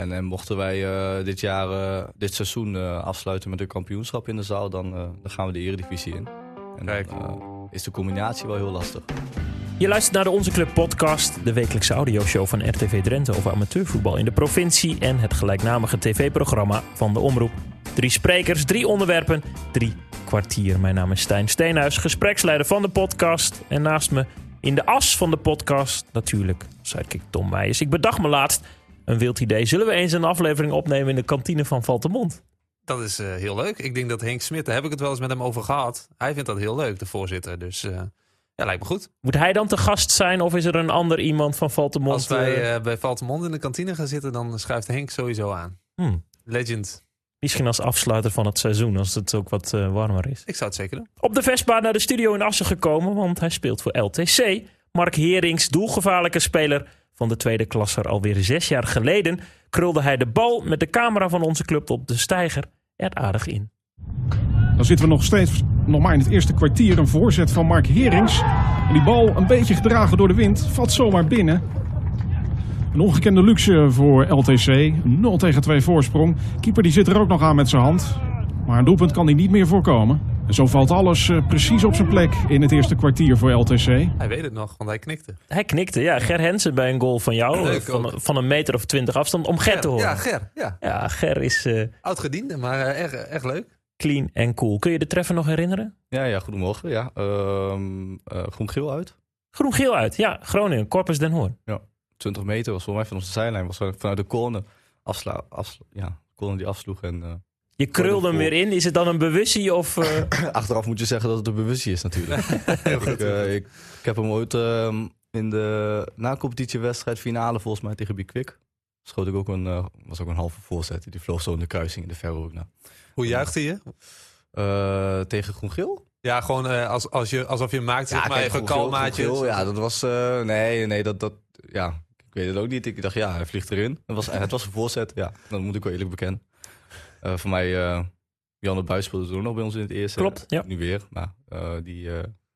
En, en mochten wij eh, dit jaar, eh, dit seizoen eh, afsluiten met een kampioenschap in de zaal, dan, eh, dan gaan we de eredivisie in. En Kijk. dan eh, is de combinatie wel heel lastig. Je luistert naar de Onze Club podcast, de wekelijkse audioshow van RTV Drenthe over amateurvoetbal in de provincie en het gelijknamige tv-programma van de Omroep. Drie sprekers, drie onderwerpen, drie kwartier. Mijn naam is Stijn Steenhuis, gespreksleider van de podcast. En naast me in de as van de podcast natuurlijk sidekick Tom Meijers. Ik bedacht me laatst een wild idee. Zullen we eens een aflevering opnemen in de kantine van Valtemont? Dat is eh, heel leuk. Ik denk dat Henk Smit, daar heb ik het wel eens met hem over gehad. Hij vindt dat heel leuk, de voorzitter. Dus eh, ja, lijkt me goed. Moet hij dan te gast zijn of is er een ander iemand van Valtemont? Als wij eh, bij Valtemont in de kantine gaan zitten, dan schuift Henk sowieso aan. hmm, Legend. misschien als afsluiter van het seizoen, als het ook wat warmer is. Ik zou het zeker doen. Op de Vespa naar de studio in Assen gekomen, want hij speelt voor LTC. Mark Herings, doelgevaarlijke speler van de tweede klasser alweer zes jaar geleden, krulde hij de bal met de camera van onze club op de steiger er aardig in. Dan zitten we nog steeds nog maar in het eerste kwartier. Een voorzet van Mark Herings. En die bal, een beetje gedragen door de wind, valt zomaar binnen. Een ongekende luxe voor LTC. Een 0 tegen 2 voorsprong. Keeper die zit er ook nog aan met zijn hand. Maar een doelpunt kan hij niet meer voorkomen. En zo valt alles eh, precies op zijn plek in het eerste kwartier voor LTC. Hij weet het nog, want hij knikte. Hij knikte, ja. Ger Hensen bij een goal van jou, Leuk eh, van, van een meter of twintig afstand, om Ger te horen. Ja, Ger. Ja. Ja, Ger is eh, Oud-gediende, maar eh, echt, echt leuk. clean en cool. Kun je de treffer nog herinneren? Ja, ja, goedemorgen. Ja. Ehm eh, groen-geel uit. Groen-geel uit, ja. Groningen, Corpus Den Hoorn. 20 meter was voor mij van onze zijlijn. Was vanuit de corner. Afsla, afsla, ja, corner die afsloeg. En eh, Je krulde hem weer in. Is het dan een bewustie of... eh, achteraf moet je zeggen dat het een bewustzij is natuurlijk. ik, eh, ik, ik heb hem ooit ehm, in de na-competitiewedstrijd finale volgens mij tegen Bikwik. Schoot ik ook een, eh, was ook een halve voorzet. Die vloog zo in de kruising in de verre hoek. Nou. Hoe juichte je? Eh, tegen Groen-Geel? Ja, gewoon eh, als, als je, alsof je maakt, zeg maar kijk, even kalmaatjes. Ja, dat was... eh, nee, nee, dat... dat ja, ik weet het ook niet. Ik dacht, ja, hij vliegt erin. Het was, het was een voorzet, ja. Dat moet ik wel eerlijk bekennen. Eh, voor mij, eh Jan de Buis speelde toen nog bij ons in het eerste. Klopt, ja. Nu weer. Maar eh, die,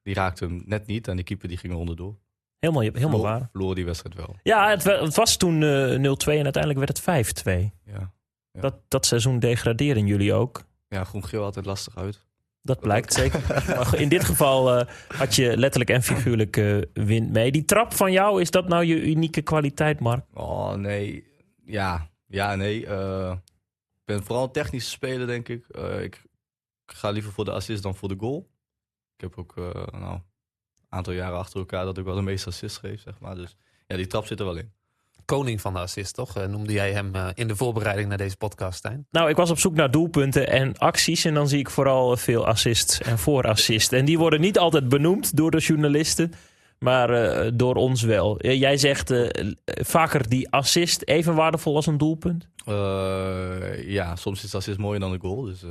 die raakte hem net niet. En die keeper die ging er onderdoor. helemaal helemaal Verloor- waar. Verloor die wedstrijd wel. Ja, het, het was toen eh 0-2 en uiteindelijk werd het 5-2. Ja, Ja. Dat, dat seizoen degraderen jullie ook. ja groen-geel altijd lastig uit. Dat blijkt zeker. Maar in dit geval had je letterlijk en figuurlijk eh, wind mee. Die trap van jou, is dat nou je unieke kwaliteit, Mark? Oh, nee. Ja, ja nee. ik ben vooral een technische speler, denk ik. Eh, ik. Ga liever voor de assist dan voor de goal. Ik heb ook eh, nou, een aantal jaren achter elkaar dat ik wel de meeste assists geef, zeg maar. Dus ja, die trap zit er wel in. Koning van de assist, toch? Eh, noemde jij hem eh, in de voorbereiding naar deze podcast, Stijn? Nou, ik was op zoek naar doelpunten en acties. En dan zie ik vooral veel assists en voorassists. En die worden niet altijd benoemd door de journalisten. Maar eh, door ons wel. Jij zegt eh, vaker die assist even waardevol als een doelpunt. Eh, ja, soms is de assist mooier dan de goal, dus eh,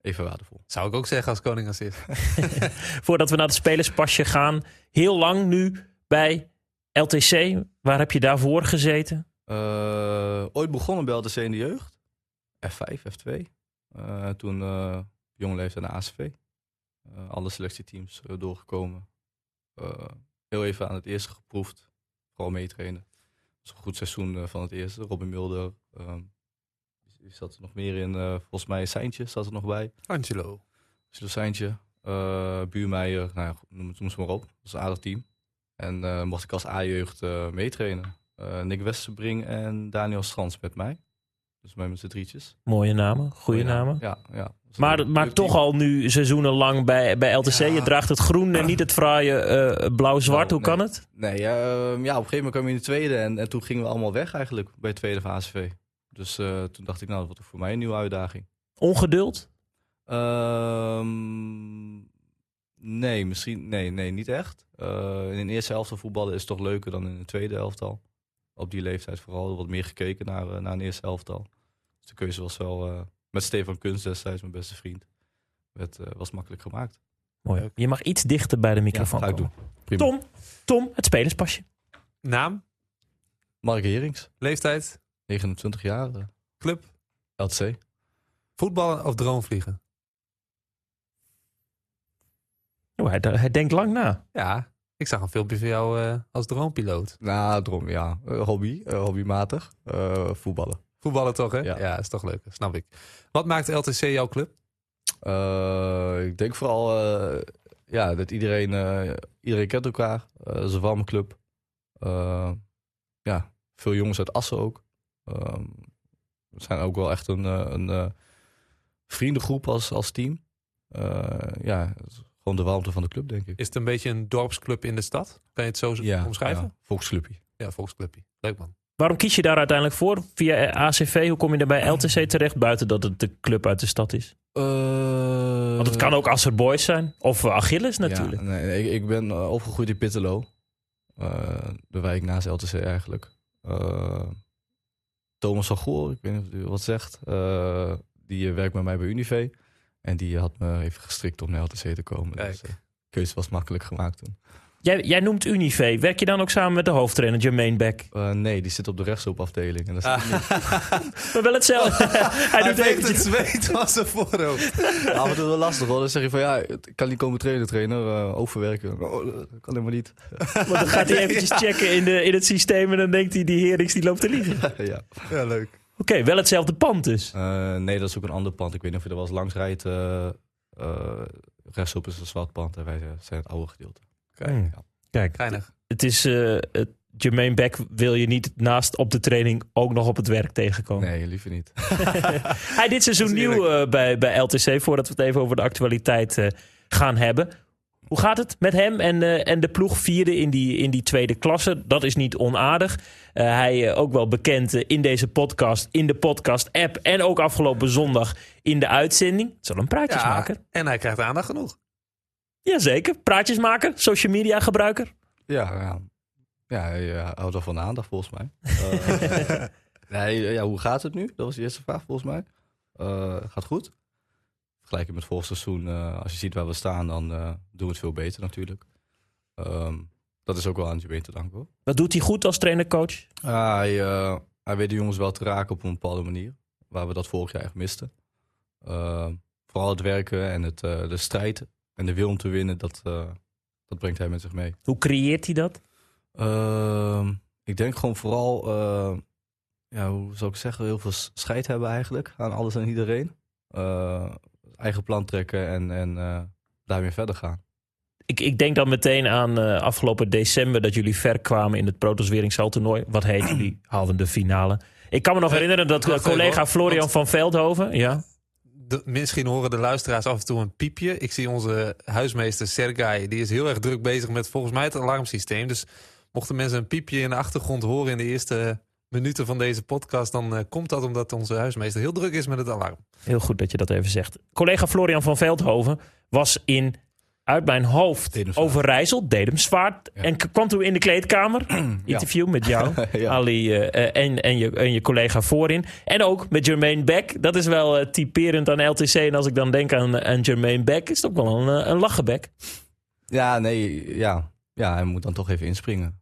even waardevol. Zou ik ook zeggen als koning assist. Voordat we naar het spelerspasje gaan. Heel lang nu bij LTC. Waar heb je daarvoor gezeten? Eh, ooit begonnen bij LTC in de jeugd. F5, F2. Eh, toen eh jonge leeftijd naar ACV. Eh, alle selectieteams doorgekomen. Eh, heel even aan het eerste geproefd. Vooral meetrainen. Het was een goed seizoen eh, van het eerste. Robin Mulder. ehm, zat er nog meer in. eh, volgens mij Seintje zat er nog bij. Angelo. Silo Seintje. Buurmeijer. Nou noem het, noem ze maar op. Dat was een aardig team. En mocht ik als A-jeugd meetrainen. Nick Westerbrink en Daniel Strans met mij. Dus mij met z'n drietjes. Mooie namen, goede namen. Ja, ja. Maar, leuk toch al nu seizoenen lang bij, bij LTC. Ja. Je draagt het groen en niet het fraaie eh, blauw-zwart. Hoe Nou, kan nee. het? Nee, ehm, ja, op een gegeven moment kwam je in de tweede. En, en toen gingen we allemaal weg eigenlijk bij het tweede van ACV. Dus eh, toen dacht ik, nou, dat wordt voor mij een nieuwe uitdaging. Ongeduld? Ehm, nee, misschien nee, nee, niet echt. Eh, in de eerste helft van voetballen is het toch leuker dan in de tweede elftal. Op die leeftijd vooral. Wordt meer gekeken naar, naar een eerste elftal. Dus de keuze was wel eh, met Stefan Kunst destijds, mijn beste vriend. werd, eh, was makkelijk gemaakt. Mooi. Je mag iets dichter bij de microfoon ga ik komen. doen. Prima. Tom, Tom, het spelerspasje. Naam, Mark Herings, leeftijd, 29 jaar, eh, club, LTC. voetballen of droomvliegen? Oh, hij, hij denkt lang na. Ja, Ik zag een filmpje van jou eh, als droompiloot. Nou, drom, ja. Hobby, eh, hobbymatig. Eh, voetballen. Voetballen toch, hè? Ja. Ja. is toch leuk. Snap ik. Wat maakt LTC jouw club? Eh, ik denk vooral eh, ja, dat iedereen, eh, iedereen kent elkaar. Het is een warme club. Ja, veel jongens uit Assen ook. Ehm, we zijn ook wel echt een, een vriendengroep als, als team. Ja, gewoon de warmte van de club, denk ik. Is het een beetje een dorpsclub in de stad? Kan je het zo omschrijven? Ja, volksclubje. Ja, volksclubje. Leuk man. Waarom kies je daar uiteindelijk voor? Via ACV, hoe kom je er bij LTC terecht? Buiten dat het de club uit de stad is. Want het kan ook Asser Boys zijn. Of eh, Achilles natuurlijk. Ja, nee, ik, ik ben eh, opgegroeid in Pittelo. Eh, de wijk naast LTC eigenlijk. Eh, Thomas van Goor, ik weet niet of u wat zegt. eh, die eh, werkt bij mij bij Unive. En die had me even gestrikt om naar LTC te komen. Kijk. Dus, eh, keuze was makkelijk gemaakt toen. Jij, jij noemt Unive. Werk je dan ook samen met de hoofdtrainer Jermaine Beck? Eh, nee, die zit op de. En dat is Maar wel hetzelfde. Hij doet eventjes... zweet van zijn voorhoofd. af en toe wel lastig hoor. Dan zeg je van ja, ik kan niet komen trainen, trainer. eh, overwerken. Oh, dat kan helemaal niet. Want dan gaat hij eventjes checken in, de, in het systeem... en dan denkt hij, die Herings die loopt te liegen. ja. Ja, leuk. Oké, wel hetzelfde pand dus. Eh, nee, dat is ook een ander pand. Ik weet niet of je er wel eens langs rijdt. rechtsop is een zwart pand en wij zijn het oude gedeelte. Hmm. Kijk, Geinig. het is... eh, het, Jermaine Beck wil je niet naast op de training ook nog op het werk tegenkomen. Nee, liever niet. Hij dit seizoen nieuw eh, bij, bij LTC, voordat we het even over de actualiteit eh, gaan hebben. Hoe gaat het met hem en, eh, en de ploeg vierde in die, in die tweede klasse? Dat is niet onaardig. Eh, hij eh, ook wel bekend eh, in deze podcast, in de podcast-app en ook afgelopen zondag in de uitzending. Het is wel een praatjesmaker. en hij krijgt aandacht genoeg. Jazeker, praatjesmaker, social media gebruiker. Ja, ja. ja hij eh, houdt wel van de aandacht volgens mij. Eh, nee, ja, hoe gaat het nu? Dat was de eerste vraag volgens mij. Eh, gaat goed. Vergelijken met vorig seizoen, eh, als je ziet waar we staan, dan eh, doen we het veel beter natuurlijk. Ehm, dat is ook wel aan Jubeen te danken hoor. Wat doet hij goed als trainer-coach? Ah, hij, eh, hij weet de jongens wel te raken op een bepaalde manier. Waar we dat vorig jaar echt misten. Eh, vooral het werken en het, eh, de strijd en de wil om te winnen, dat, eh, dat brengt hij met zich mee. Hoe creëert hij dat? Ehm, ik denk gewoon vooral, eh, ja, hoe zou ik zeggen, heel veel scheid hebben eigenlijk aan alles en iedereen. Eh, eigen plan trekken en, en daarmee verder gaan. Ik, ik denk dan meteen aan afgelopen december dat jullie ver kwamen in het Protosweringshaltoernooi. Wat heet jullie? Haalden de finale. Ik kan me nog herinneren dat collega. Florian van Veldhoven... Ja, Misschien horen de luisteraars af en toe een piepje. Ik zie onze huismeester Sergei, die is heel erg druk bezig met volgens mij het alarmsysteem. Dus mochten mensen een piepje in de achtergrond horen in de eerste minuten van deze podcast, dan eh, komt dat omdat onze huismeester heel druk is met het alarm. heel goed dat je dat even zegt. Collega Florian van Veldhoven was in, uit mijn hoofd, Dedemsvaart. Overijssel, Dedemsvaart. Ja. En kwam toen in de kleedkamer. Interview met jou, Ja. Ali eh, eh, en, en, je, en je collega voorin. En ook met Jermaine Beck. Dat is wel eh, typerend aan LTC. En als ik dan denk aan, aan Jermaine Beck, is het ook wel een, een lachenbek. Ja, nee, ja. Ja, hij moet dan toch even inspringen.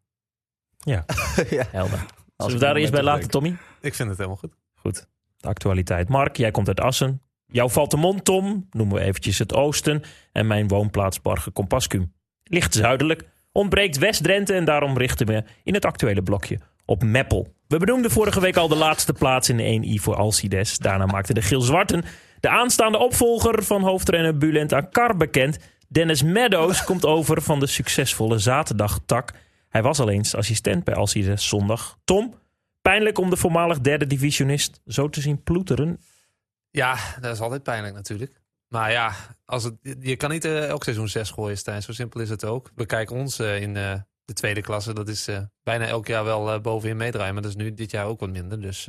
Ja. ja. Helder. Als Zullen we daar eerst bij laten. Tommy? Ik vind het helemaal goed. Goed. De actualiteit. Mark, jij komt uit Assen. Jouw valt de mond, Tom. Noemen we eventjes het oosten. En mijn woonplaats Barge Compascum. Ligt zuidelijk. Ontbreekt West-Drenthe en daarom richten we in het actuele blokje op Meppel. We benoemden vorige week al de laatste plaats in de 1i voor Alcides. Daarna maakte de Geel Zwarten de aanstaande opvolger van hoofdtrainer Bulent Akar bekend. Dennis Meadows komt over van de succesvolle zaterdagtak. Hij was al eens assistent bij Alcides zondag. Tom, Pijnlijk om de voormalig derde divisionist zo te zien ploeteren. Ja, dat is altijd pijnlijk natuurlijk. Maar ja, als het, je kan niet eh, elk seizoen zes gooien, Stijn. Zo simpel is het ook. We kijken ons eh, in eh, de tweede klasse. Dat is bijna elk jaar wel bovenin meedraaien. Maar dat is nu dit jaar ook wat minder. Dus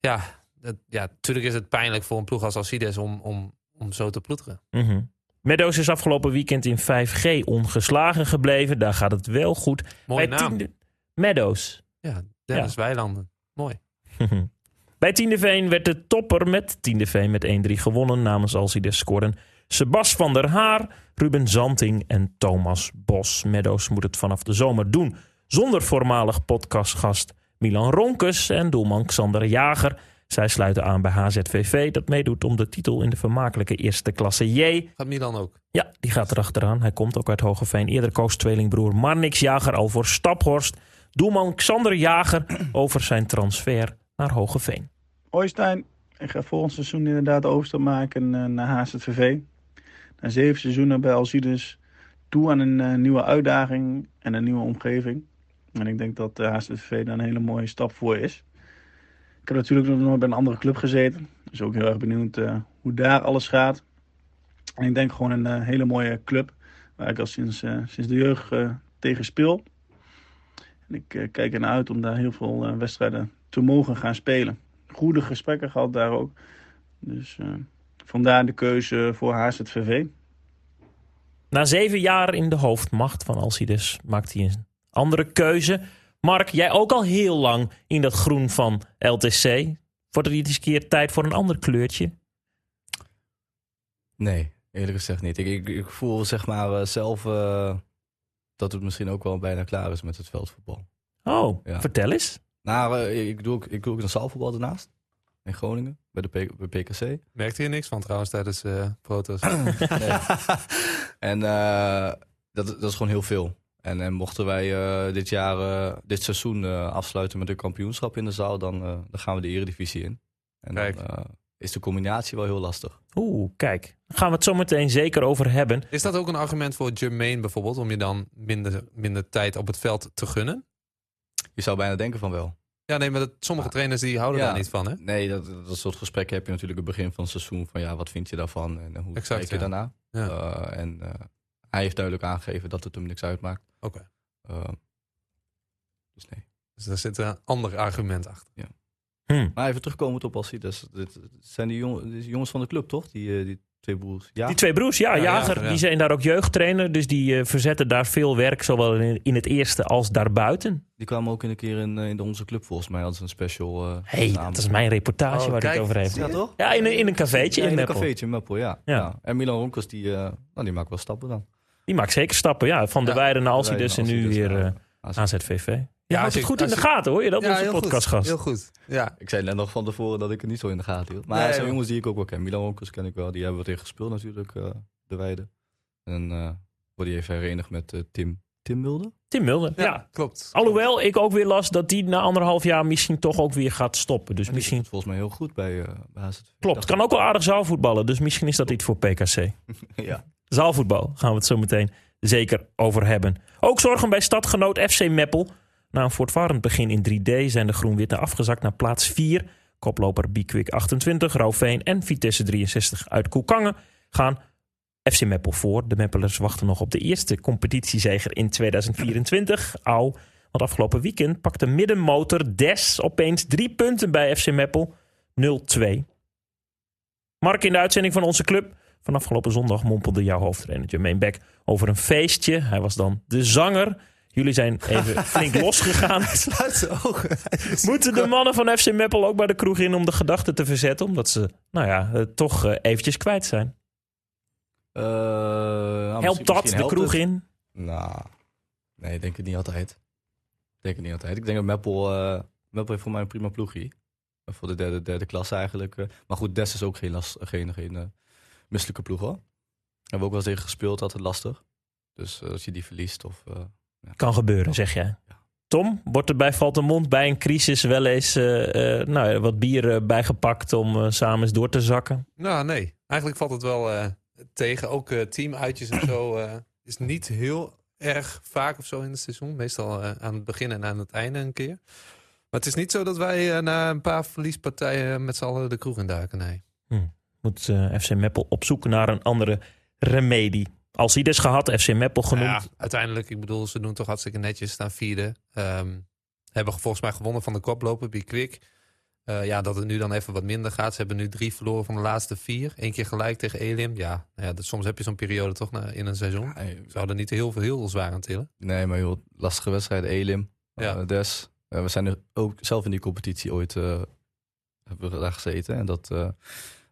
ja, dat, ja, natuurlijk is het pijnlijk voor een ploeg als Alcides om, om, om zo te ploeteren. Mhm. Meadows is afgelopen weekend in 5G ongeslagen gebleven. Daar gaat het wel goed. Mooie Bij naam. tiende... Meadows. Ja, Dennis Weilanden. Mooi. Bij Tiende Veen werd de topper met Tiende Veen met 1-3 gewonnen. Namens Alcides scoren Sebas van der Haar, Ruben Zanting en Thomas Bos. Meadows moet het vanaf de zomer doen. Zonder voormalig podcastgast Milan Ronkes en doelman Xander Jager. Zij sluiten aan bij HZVV, dat meedoet om de titel in de vermakelijke eerste klasse J. Gaat Milan ook? Ja, die gaat erachteraan. Hij komt ook uit Hogeveen. Eerder koos tweelingbroer Marnix Jager al voor Staphorst. Doelman Xander Jager over zijn transfer naar Hogeveen. Hoi Stijn, ik ga volgend seizoen inderdaad de overstap maken eh, naar HZVV. Na zeven seizoenen bij Alcides toe aan een eh, nieuwe uitdaging en een nieuwe omgeving. En ik denk dat de HZVV daar een hele mooie stap voor is. Ik heb natuurlijk nog nooit bij een andere club gezeten. Dus ook heel erg benieuwd eh, hoe daar alles gaat. En ik denk gewoon een eh, hele mooie club. Waar ik al sinds, eh, sinds de jeugd eh, tegen speel. En ik eh, kijk ernaar uit om daar heel veel eh, wedstrijden te mogen gaan spelen. Goede gesprekken gehad daar ook. Dus eh, vandaar de keuze voor HZVV. Na zeven jaar in de hoofdmacht van Alcides maakt hij een andere keuze. Mark, jij ook al heel lang in dat groen van LTC. Wordt eens een keer tijd voor een ander kleurtje? Nee, eerlijk gezegd niet. Ik, ik, ik voel zeg maar eh, zelf eh, dat het misschien ook wel bijna klaar is met het veldvoetbal. Oh, Ja. vertel eens. Nou, eh, ik, doe ook, ik doe ook een zaalvoetbal daarnaast. In Groningen, bij de P- bij PKC. Merkte je niks van trouwens tijdens eh proto's? Nee. en eh, dat, dat is gewoon heel veel. En, en mochten wij eh, dit jaar, dit seizoen eh, afsluiten met een kampioenschap in de zaal, dan, eh, dan gaan we de eredivisie in. En Kijk. dan eh, is de combinatie wel heel lastig. Oeh, kijk. Daar gaan we het zo meteen zeker over hebben. Is dat ook een argument voor Jermaine bijvoorbeeld? Om je dan minder, minder tijd op het veld te gunnen? Je zou bijna denken van wel. Ja, nee, maar dat, sommige Ja. trainers die houden Ja. daar niet van, hè? Nee, dat, dat soort gesprekken heb je natuurlijk het begin van het seizoen. Van ja, wat vind je daarvan en hoe Exact, kijk je ja. daarna? Ja. Eh, en eh, hij heeft duidelijk aangegeven dat het hem niks uitmaakt. Oké. Eh, dus nee. Dus daar zit een ander argument achter. Hm. Maar even terugkomend op Alcides. Dit, dit zijn die, jong, die jongens van de club, toch? Die, eh, die twee broers. Ja, Die twee broers, ja, Ja, Jager, Jager, ja. die zijn daar ook jeugdtrainer. Dus die eh, verzetten daar veel werk, zowel in, in het eerste als daarbuiten. die kwamen ook in een keer in, eh, in de onze club volgens mij. Hadden ze een special eh Hé, hey, dat is mijn reportage Oh, waar kijk, het over heeft. Ja, toch? Ja, in een, in een cafeetje Ja, in in een cafeetje in Meppel, ja. Ja. ja. En Milan Ronkers, die, eh, nou, die maakt wel stappen dan. Die maakt zeker stappen, ja. Van de Ja, Weide naar Alcides en nu weer eh. AZVV. Je Ja, houdt het goed in de je- gaten, hoor je dat? Ja, onze podcastgast. Heel goed. Ja. Ik zei net nog van tevoren dat ik het niet zo in de gaten hield. Maar Nee, er zijn jongens die ik ook wel ken. Milan Ronkers ken ik wel. Die hebben we tegen gespeeld natuurlijk, eh, de Weide. En eh wordt hij even herenigd met eh, Tim, Tim Mulder. Tim Mulder, ja. Ja, klopt. Alhoewel ik ook weer las dat die na anderhalf jaar misschien toch ook weer gaat stoppen. Dus En die misschien... volgens mij heel goed bij, eh bij HZV. Klopt, kan ook wel aardig zaalvoetballen. Dus misschien is dat iets voor PKC. ja. Zaalvoetbal gaan we het zo meteen zeker over hebben. Ook zorgen bij stadgenoot FC Meppel. Na een voortvarend begin in 3D zijn de Groen-Witte afgezakt naar plaats 4. Koploper Bikwik 28, Rauwveen en Vitesse 63 uit Koekangen gaan FC Meppel voor. De Meppelers wachten nog op de eerste competitiezeger in 2024. Au, want afgelopen weekend pakte middenmotor Des opeens drie punten bij FC Meppel 0-2. Mark in de uitzending van onze club. Van afgelopen zondag mompelde jouw hoofdtrainer Jermaine Beck over een feestje. Hij was dan de zanger. Jullie zijn even flink losgegaan. Sluit zijn ogen. Moeten de mannen van FC Meppel ook bij de kroeg in om de gedachten te verzetten? Omdat ze, nou ja, eh, toch eh, eventjes kwijt zijn. Eh, nou, Helpt misschien- dat misschien de kroeg het. in? Nou, nee, ik denk het niet altijd. Ik denk het niet altijd. Ik denk dat Meppel, eh Meppel heeft voor mij een prima ploegie. Eh, Voor de derde, derde klasse eigenlijk. Maar goed, Des is ook geen, last, geen, geen eh, misselijke ploeg hoor. Hebben we ook wel eens tegen gespeeld, altijd lastig. Dus als je die verliest of... Kan gebeuren, zeg jij. Tom, wordt er bij Valtemont bij een crisis wel eens eh, eh, nou, wat bier eh, bijgepakt om samen eens door te zakken? Nou, nee. Eigenlijk valt het wel tegen. Ook teamuitjes en zo is niet heel erg vaak of zo in het seizoen. Meestal aan het begin en aan het einde een keer. Maar het is niet zo dat wij na een paar verliespartijen met z'n allen de kroeg induiken. Nee. Moet eh, FC Meppel op zoek naar een andere remedie. Alcides gehad, FC Meppel genoemd. Ja, uiteindelijk, ik bedoel, ze doen toch hartstikke netjes, staan vierde. Ehm, hebben volgens mij gewonnen van de koploper, bij Quick. Eh, ja, dat het nu dan even wat minder gaat. Ze hebben nu drie verloren van de laatste vier. Eén keer gelijk tegen Elim. Ja, nou ja dat, soms heb je zo'n periode toch na, in een seizoen. Nee, Ze hadden niet heel veel heel zwaar aan tillen. nee, maar joh, lastige wedstrijden. Elim, Ja. eh, Des. Eh, we zijn er ook zelf in die competitie ooit eh, hebben we daar gezeten. En dat eh,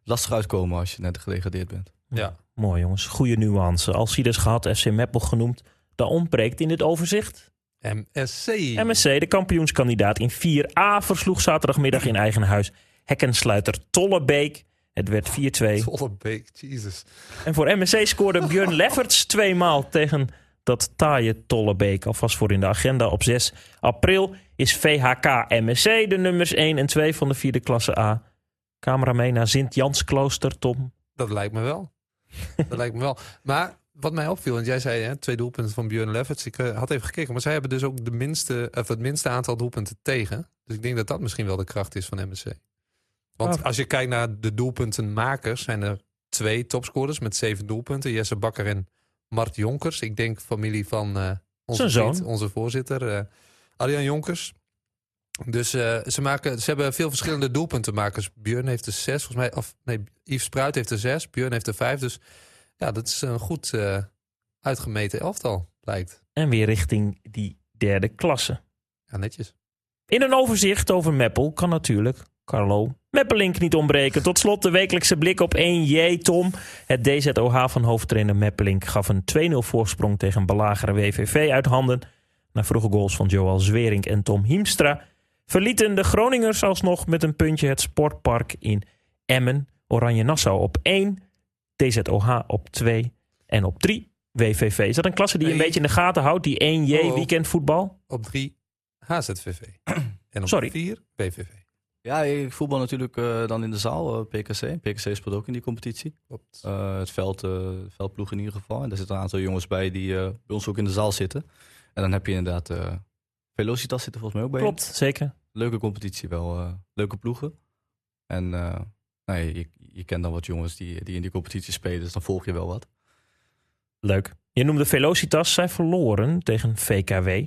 lastig uitkomen als je net gedegradeerd bent. Ja. Mooi jongens, goede nuance. Alcides gehad, FC Meppel genoemd. Dat ontbreekt in dit overzicht. MSC. MSC, de kampioenskandidaat in 4A, versloeg zaterdagmiddag in eigen huis hekkensluiter Tollebeek. Het werd 4-2. Tollebeek, Jesus. En voor MSC scoorde Björn Lefferts tweemaal tegen dat taaie Tollebeek. Alvast voor in de agenda op 6 april is VHK MSC de nummers 1 en 2 van de vierde klasse A. Camera mee naar Sint-Jans-klooster, Tom. Dat lijkt me wel. dat lijkt me wel. Maar wat mij opviel, want jij zei hè, twee doelpunten van Björn Lefferts. Ik uh, had even gekeken, maar zij hebben dus ook de minste, of het minste aantal doelpunten tegen. Dus ik denk dat dat misschien wel de kracht is van MSC. Want Oh. als je kijkt naar de doelpuntenmakers, zijn er twee topscorers met zeven doelpunten. Jesse Bakker en Mart Jonkers. Ik denk familie van eh, onze, vriend, onze voorzitter, eh Arjan Jonkers. Dus eh, ze, maken, ze hebben veel verschillende doelpuntenmakers. Björn heeft er zes, volgens mij. Of nee, Yves Spruit heeft er zes. Björn heeft er vijf. Dus ja, dat is een goed eh, uitgemeten elftal, lijkt. En weer richting die derde klasse. Ja, netjes. In een overzicht over Meppel kan natuurlijk Carlo Meppelink niet ontbreken. Tot slot de wekelijkse blik op 1J Tom. Het DZOH van hoofdtrainer Meppelink gaf een 2-0 voorsprong tegen belagere WVV uit handen. Na vroege goals van Joel Zwering en Tom Hiemstra verlieten de Groningers alsnog met een puntje het sportpark in Emmen. Oranje Nassau op 1, DZOH op 2 en op 3 WVV. Is dat een klasse die je een beetje in de gaten houdt, die 1J Oh, oh. weekendvoetbal? Op drie HZVV. en op Sorry. vier WVV. Ja, ik voetbal natuurlijk eh, dan in de zaal, eh, PKC. PKC speelt ook in die competitie. Klopt. Eh, het veld, eh, veldploeg in ieder geval. En daar zitten een aantal jongens bij die eh, bij ons ook in de zaal zitten. En dan heb je inderdaad eh Velocitas zit er volgens mij ook bij. in. Klopt, zeker. Leuke competitie wel. eh, leuke ploegen. En eh, nee, je, je kent dan wat jongens die, die in die competitie spelen. Dus dan volg je wel wat. Leuk. Je noemde Velocitas. Zij verloren tegen VKW.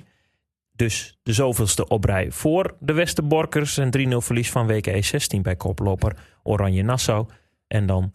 Dus de zoveelste oprij voor de Westerborkers. Een 3-0 verlies van WKE 16 bij koploper Oranje Nassau. En dan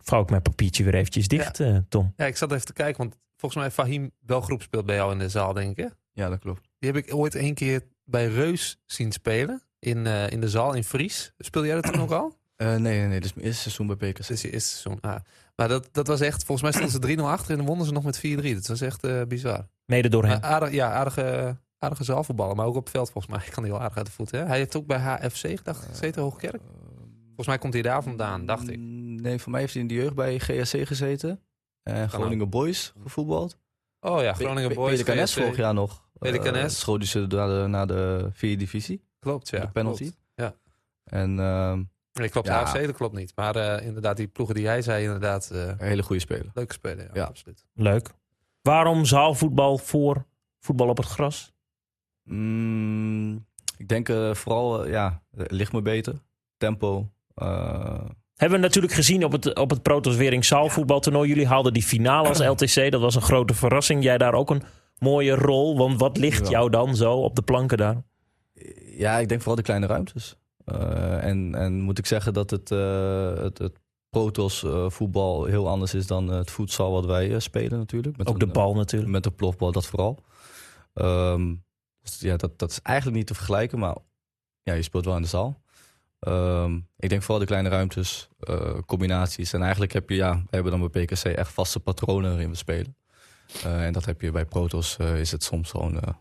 vouw ik mijn papiertje weer eventjes dicht, eh, Tom. Ja, ik zat even te kijken, want volgens mij Fahim Belgroep speelt bij jou in de zaal, denk ik. hè? Ja, dat klopt. Die heb ik ooit een keer bij Reus zien spelen. In, eh, in de zaal in Fries. Speelde jij dat toen ook al? Eh, nee, nee, nee. Is mijn eerste seizoen bij PKC. Dat is je eerste seizoen. Ah. Maar dat, dat was echt, volgens mij stonden ze 3-0 achter en dan wonnen ze nog met 4-3. Dat was echt eh, bizar. Mede door hem. Aardig, ja, aardige, aardige zaalvoetballen, maar ook op het veld volgens mij. Ik kan die wel aardig uit de voet. Hè? Hij heeft ook bij HFC dacht ik, gezeten, Hoogkerk. Volgens mij komt hij daar vandaan, dacht ik. Mm, Nee, voor mij heeft hij in de jeugd bij GSC gezeten. En Groningen Boys gevoetbald. Oh ja, Groningen Boys. GSC. vorig jaar nog. PDKNS. Uh, schoot ze naar de, naar de vierde divisie. Klopt, ja. de penalty. klopt. Ja. En ehm, Nee, klopt, Ja. HFC, dat klopt niet. Maar eh, inderdaad, die ploegen die jij zei, inderdaad, eh, een hele goede speler. leuke spelen. Ja, Ja. absoluut. Leuk. Waarom zaalvoetbal voor voetbal op het gras? Mm, ik denk eh, vooral, ja, het ligt me beter. Tempo. eh, Hebben we natuurlijk gezien op het, op het Protos Wering zaalvoetbaltoernooi. Jullie haalden die finale als LTC. Dat was een grote verrassing. Jij daar ook een mooie rol. Want wat ligt jou dan zo op de planken daar? ja, ik denk vooral de kleine ruimtes. Eh, en, en moet ik zeggen dat het, eh, het, het Protos eh, voetbal heel anders is dan het voedsel wat wij spelen natuurlijk. Met Ook de bal natuurlijk. Met de plofbal, dat vooral. Ehm, dus ja, dat, dat is eigenlijk niet te vergelijken, maar ja, je speelt wel in de zaal. Ehm, ik denk vooral de kleine ruimtes, combinaties. En eigenlijk heb je, ja, we hebben dan bij PKC echt vaste patronen waarin we spelen. Eh, en dat heb je bij Protos, eh, is het soms gewoon, eh,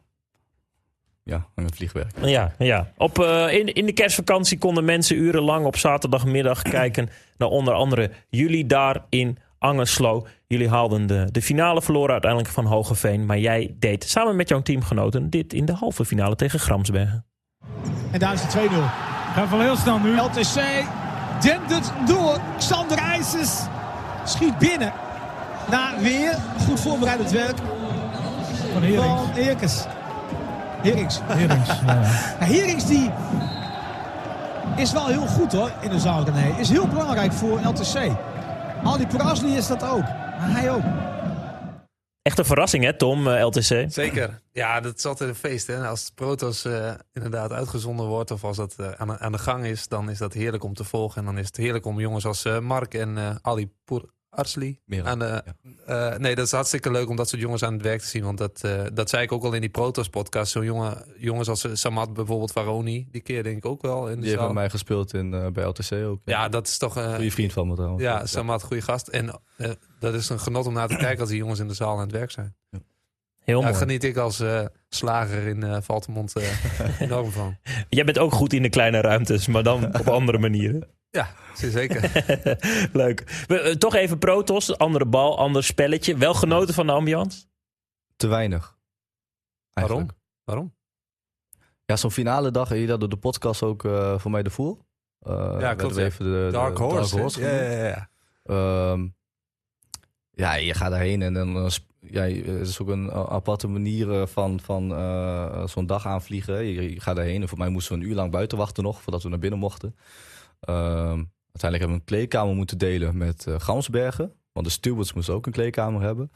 ja, een vliegwerk. Ja, ja. Op, eh, in, in de kerstvakantie konden mensen urenlang op zaterdagmiddag kijken naar onder andere jullie daar in Angerslo. Jullie haalden de, de finale verloren uiteindelijk van Hogeveen. Maar jij deed samen met jouw teamgenoten dit in de halve finale tegen Gramsbergen. En daar is de 2-0. Gaat wel heel snel nu. LTC dendert door. Xander IJsers schiet binnen. Na weer goed voorbereid werk Van Herings. van. Herings. Herings. Ja. Ja, Herings die is wel heel goed hoor in de zaal René. Is heel belangrijk voor LTC. Al die Prasli is dat ook. Maar hij ook. Echt een verrassing hè Tom, eh, LTC? Zeker. Ja, dat is altijd een feest. Hè? Als Protos eh, inderdaad uitgezonden wordt of als dat eh, aan, de- aan de gang is, dan is dat heerlijk om te volgen. En dan is het heerlijk om jongens als eh, Mark en eh, Ali Poer Arsli Meer aan de, eh, nee, dat is hartstikke leuk om dat soort jongens aan het werk te zien. Want dat, eh, dat zei ik ook al in die Protos podcast. Zo'n jongen, jongens als eh, Samad bijvoorbeeld, Varoni, die keer denk ik ook wel in de Die heeft zaal. bij mij gespeeld in, eh, bij LTC ook. Ja, dat is toch... eh, Goeie vriend van me trouwens. ja, Samad, goede gast. En eh, dat is een genot om naar te kijken als die jongens in de zaal aan het werk zijn. Heel Daar mooi. geniet ik als eh slager in eh Valtemont eh, enorm van. Jij bent ook goed in de kleine ruimtes, maar dan op andere manieren. Ja, zeker. Leuk. We, eh, toch even Protos, andere bal, ander spelletje. Wel genoten van de ambiance? Te weinig. Waarom? Eigenlijk. Waarom? Ja, zo'n finale dag, je dat door de podcast ook eh, voor mij de voer. Uh, Ja, klopt. Even de, de Dark Horse. Dark hè? Horse ja, ja, ja. Ehm, ja, je gaat daarheen en dan eh, ja, het is ook een eh, aparte manier eh, van, van eh, zo'n dag aanvliegen. Je, je gaat daarheen en voor mij moesten we een uur lang buiten wachten nog voordat we naar binnen mochten. Ehm, uiteindelijk hebben we een kleedkamer moeten delen met eh Gansbergen. Want de stewards moesten ook een kleedkamer hebben.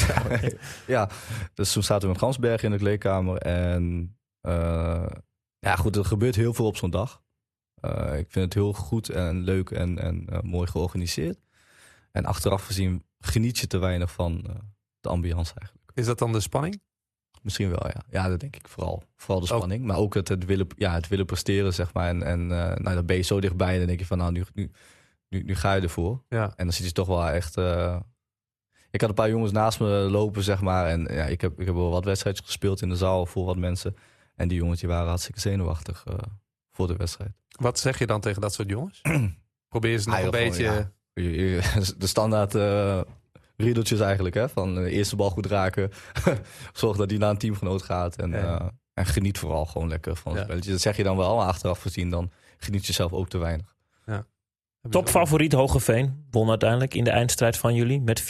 ja, dus toen zaten we met Gansbergen in de kleedkamer. En eh, ja, goed, er gebeurt heel veel op zo'n dag. Eh, ik vind het heel goed en leuk en, en mooi georganiseerd. En achteraf gezien geniet je te weinig van eh, de ambiance eigenlijk. Is dat dan de spanning? Misschien wel, ja. Ja, dat denk ik vooral. Vooral de Ook- spanning. Maar ook het, het, willen, ja, het willen presteren, zeg maar. En, en eh, nou, dan ben je zo dichtbij. En dan denk je van, nou, nu, nu, nu, nu ga je ervoor. Ja. En dan zit je toch wel echt... eh, Ik had een paar jongens naast me lopen, zeg maar. En ja, ik heb, ik heb wel wat wedstrijdjes gespeeld in de zaal voor wat mensen. En die jongens die waren hartstikke zenuwachtig eh, voor de wedstrijd. Wat zeg je dan tegen dat soort jongens? Probeer ze nog Ah, een beetje... ja. De standaard riedeltjes eigenlijk, hè? Van de eerste bal goed raken. Zorg dat die naar een teamgenoot gaat. En, Ja. eh, en geniet vooral gewoon lekker van het Ja. spelletje. Dat zeg je dan wel, maar achteraf gezien dan geniet je zelf ook te weinig. Topfavoriet Hogeveen won uiteindelijk in de eindstrijd van jullie met 4-2.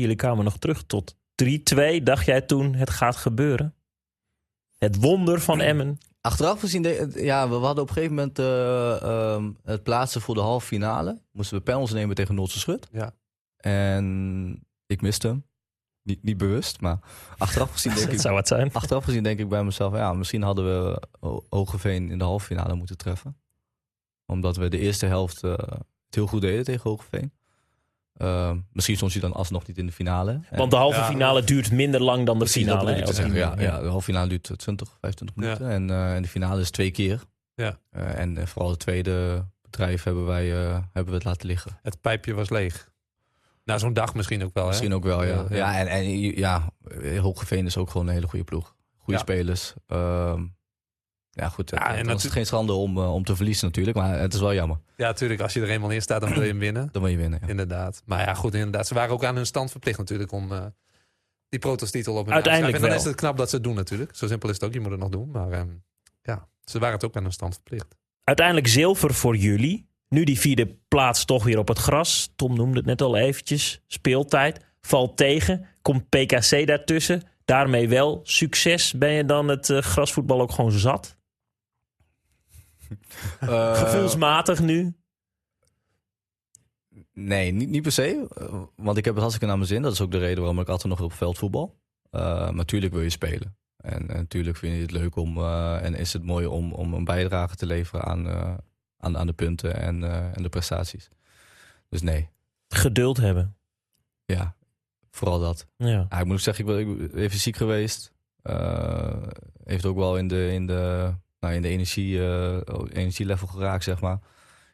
Jullie kwamen nog terug tot 3-2. Dacht jij toen het gaat gebeuren? Het wonder van Emmen. Achteraf gezien, de- ja, we hadden op een gegeven moment eh, ehm, het plaatsen voor de halve finale. Moesten we panels nemen tegen Noordse Schut. Ja. En ik miste hem. Niet, niet bewust, maar achteraf gezien denk ik... zou het zijn. Achteraf gezien denk ik bij mezelf, ja, misschien hadden we Ho- Hogeveen in de halve finale moeten treffen. Omdat we de eerste helft eh, het heel goed deden tegen Hogeveen. Uh, misschien stond je dan alsnog niet in de finale. Want de halve Ja. finale duurt minder lang dan de finale. hè, zeggen. Ja, ja, de halve finale duurt 20, 25 minuten. En, eh, en de finale is twee keer. Ja. Eh, en eh, vooral het tweede bedrijf hebben, wij, eh, hebben we het laten liggen. Het pijpje was leeg. Na zo'n dag misschien ook wel, hè? Misschien ook wel, ja. Ja, Ja, ja. en, en ja, is ook gewoon een hele goede ploeg. Goede Ja. spelers. Ehm, ja, goed. Ja, en dan is het geen schande om, eh, om te verliezen natuurlijk. Maar het is wel jammer. Ja, natuurlijk. Als je er eenmaal in staat, dan wil je hem winnen. Dan moet je winnen, ja. Inderdaad. Maar ja, goed, inderdaad. Ze waren ook aan hun stand verplicht natuurlijk om eh, die protostitel op hun Uiteindelijk. En dan wel. is het knap dat ze het doen natuurlijk. Zo simpel is het ook. Je moet het nog doen. Maar ehm, ja, ze waren het ook aan hun stand verplicht. Uiteindelijk zilver voor jullie. Nu die vierde plaats toch weer op het gras. Tom noemde het net al eventjes. Speeltijd. Valt tegen. Komt PKC daartussen. Daarmee wel succes. Ben je dan het eh, grasvoetbal ook gewoon zat? Eh, Gevoelsmatig nu? Nee, niet, niet per se. Eh, Want ik heb het hartstikke naar mijn zin. Dat is ook de reden waarom ik altijd nog op veld voetbal. Maar natuurlijk wil je spelen. En, en natuurlijk vind je het leuk om... en is het mooi om, om een bijdrage te leveren aan, aan, aan de punten en, eh, en de prestaties. Dus nee, Geduld hebben. ja, vooral dat. Ja. Ja, ik moet ook zeggen, ik ben even ziek geweest. Eh, heeft ook wel in de, in de, nou, in de energie, eh, energielevel geraakt, zeg maar.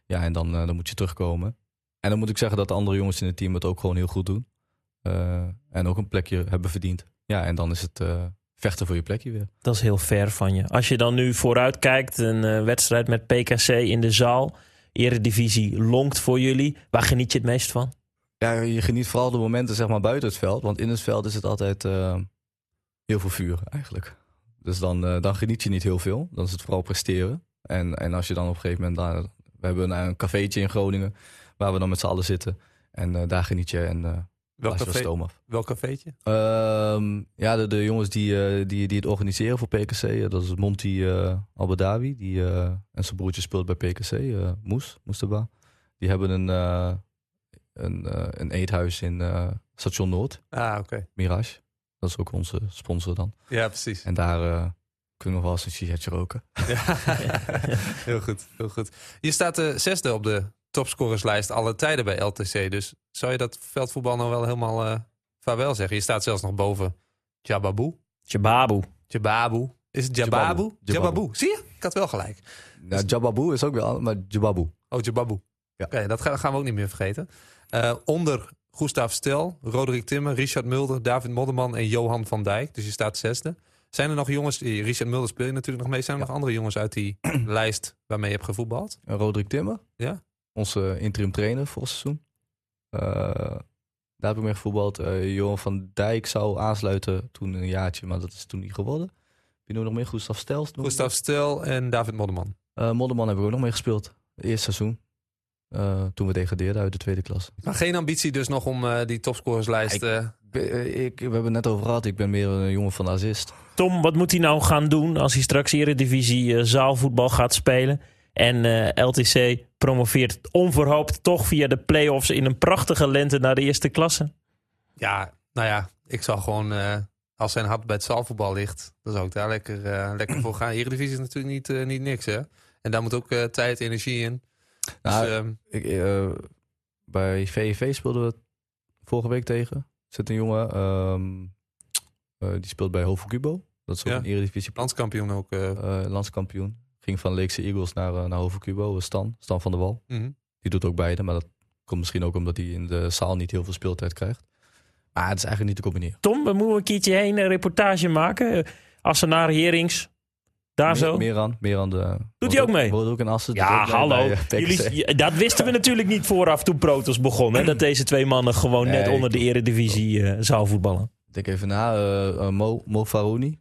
Ja, en dan, dan moet je terugkomen. En dan moet ik zeggen dat de andere jongens in het team het ook gewoon heel goed doen. En ook een plekje hebben verdiend. Ja, en dan is het vechten voor je plekje weer. Dat is heel ver van je. Als je dan nu vooruit kijkt, een eh, wedstrijd met PKC in de zaal. Eredivisie longt voor jullie. Waar geniet je het meest van? Ja, je geniet vooral de momenten zeg maar buiten het veld. Want in het veld is het altijd eh, heel veel vuur eigenlijk. Dus dan, eh, dan geniet je niet heel veel. Dan is het vooral presteren. En, en als je dan op een gegeven moment... Daar, we hebben een, een cafeetje in Groningen waar we dan met z'n allen zitten. En eh, daar geniet je en eh Welk, café, stoom af. welk cafeetje? Ehm, ja, de, de jongens die, eh, die, die het organiseren voor PKC. eh, dat is Monty uh, Albedawi. Die, eh, en zijn broertje speelt bij PKC. eh Moes, Moestaba. Die hebben een, eh, een, eh, een eethuis in eh, Station Noord. Ah, oké. Mirage. Dat is ook onze sponsor dan. Ja, precies. En daar eh, kunnen we wel eens een sigaretje roken. Ja. heel goed, heel goed. Je staat de zesde op de topscorerslijst alle tijden bij LTC. Dus zou je dat veldvoetbal nou wel helemaal eh vaarwel zeggen? Je staat zelfs nog boven Jababu. Jababu. Jababu. Is het Jababu? Jababu. Zie je? Ik had wel gelijk. Nou, Jababu is ook wel, maar Jababu. Oh, Jababu. Ja. Oké, dat gaan, we ook niet meer vergeten. Eh, onder Gustav Stel, Roderick Timmer, Richard Mulder, David Modderman en Johan van Dijk. Dus je staat zesde. Zijn er nog jongens, die- Richard Mulder speel je natuurlijk nog mee. Zijn er nog andere jongens uit die lijst waarmee je hebt gevoetbald? Roderick Timmer. Ja. Onze interim trainer voor het seizoen. Eh, daar heb ik mee gevoetbald. Eh Johan van Dijk zou aansluiten toen een jaartje, maar dat is toen niet geworden. Wie we nog meer? Gustav ik Gustav Stel en David Modderman. Eh, Modderman heb ik ook nog mee gespeeld. Het eerste seizoen. Eh, toen we degradeerden uit de tweede klas. Maar geen ambitie dus nog om eh, die topscorerslijst... eh, Ik, we hebben het net over gehad. Ik ben meer een jongen van de assist. Tom, wat moet hij nou gaan doen als hij straks Eredivisie zaalvoetbal gaat spelen? En eh, LTC promoveert onverhoopt toch via de play-offs in een prachtige lente naar de eerste klasse? Ja, nou ja, ik zal gewoon, eh, als zijn hart bij het zaalvoetbal ligt, dan zou ik daar lekker, eh, lekker voor gaan. Eredivisie is natuurlijk niet, eh, niet niks, hè? En daar moet ook eh, tijd, energie in. Nou, dus, ehm, ik, eh, bij VV speelden we vorige week tegen. Er zit een jongen, ehm, eh, die speelt bij Hovo Cubo. Dat is ook Ja. een eredivisie landskampioen ook. landskampioen. Ging van Leekse Eagles naar, eh, naar Cubo. Stan, Stan van der Wal. mhm. Die doet ook beide, maar dat komt misschien ook omdat hij in de zaal niet heel veel speeltijd krijgt. Maar het is eigenlijk niet te combineren. Tom, we moeten een keertje heen een reportage maken. Eh, Assenaar, Herings, daar zo. Meer aan, meer aan de. Doet hij ook mee? Wordt ook een Assen. Ja, hallo. bij, eh. Jullie, dat wisten we natuurlijk niet vooraf toen Protos begon. Hè, dat deze twee mannen gewoon net onder de eredivisie eh zou voetballen. Denk even na. eh, eh, Mo, Mo Farouni.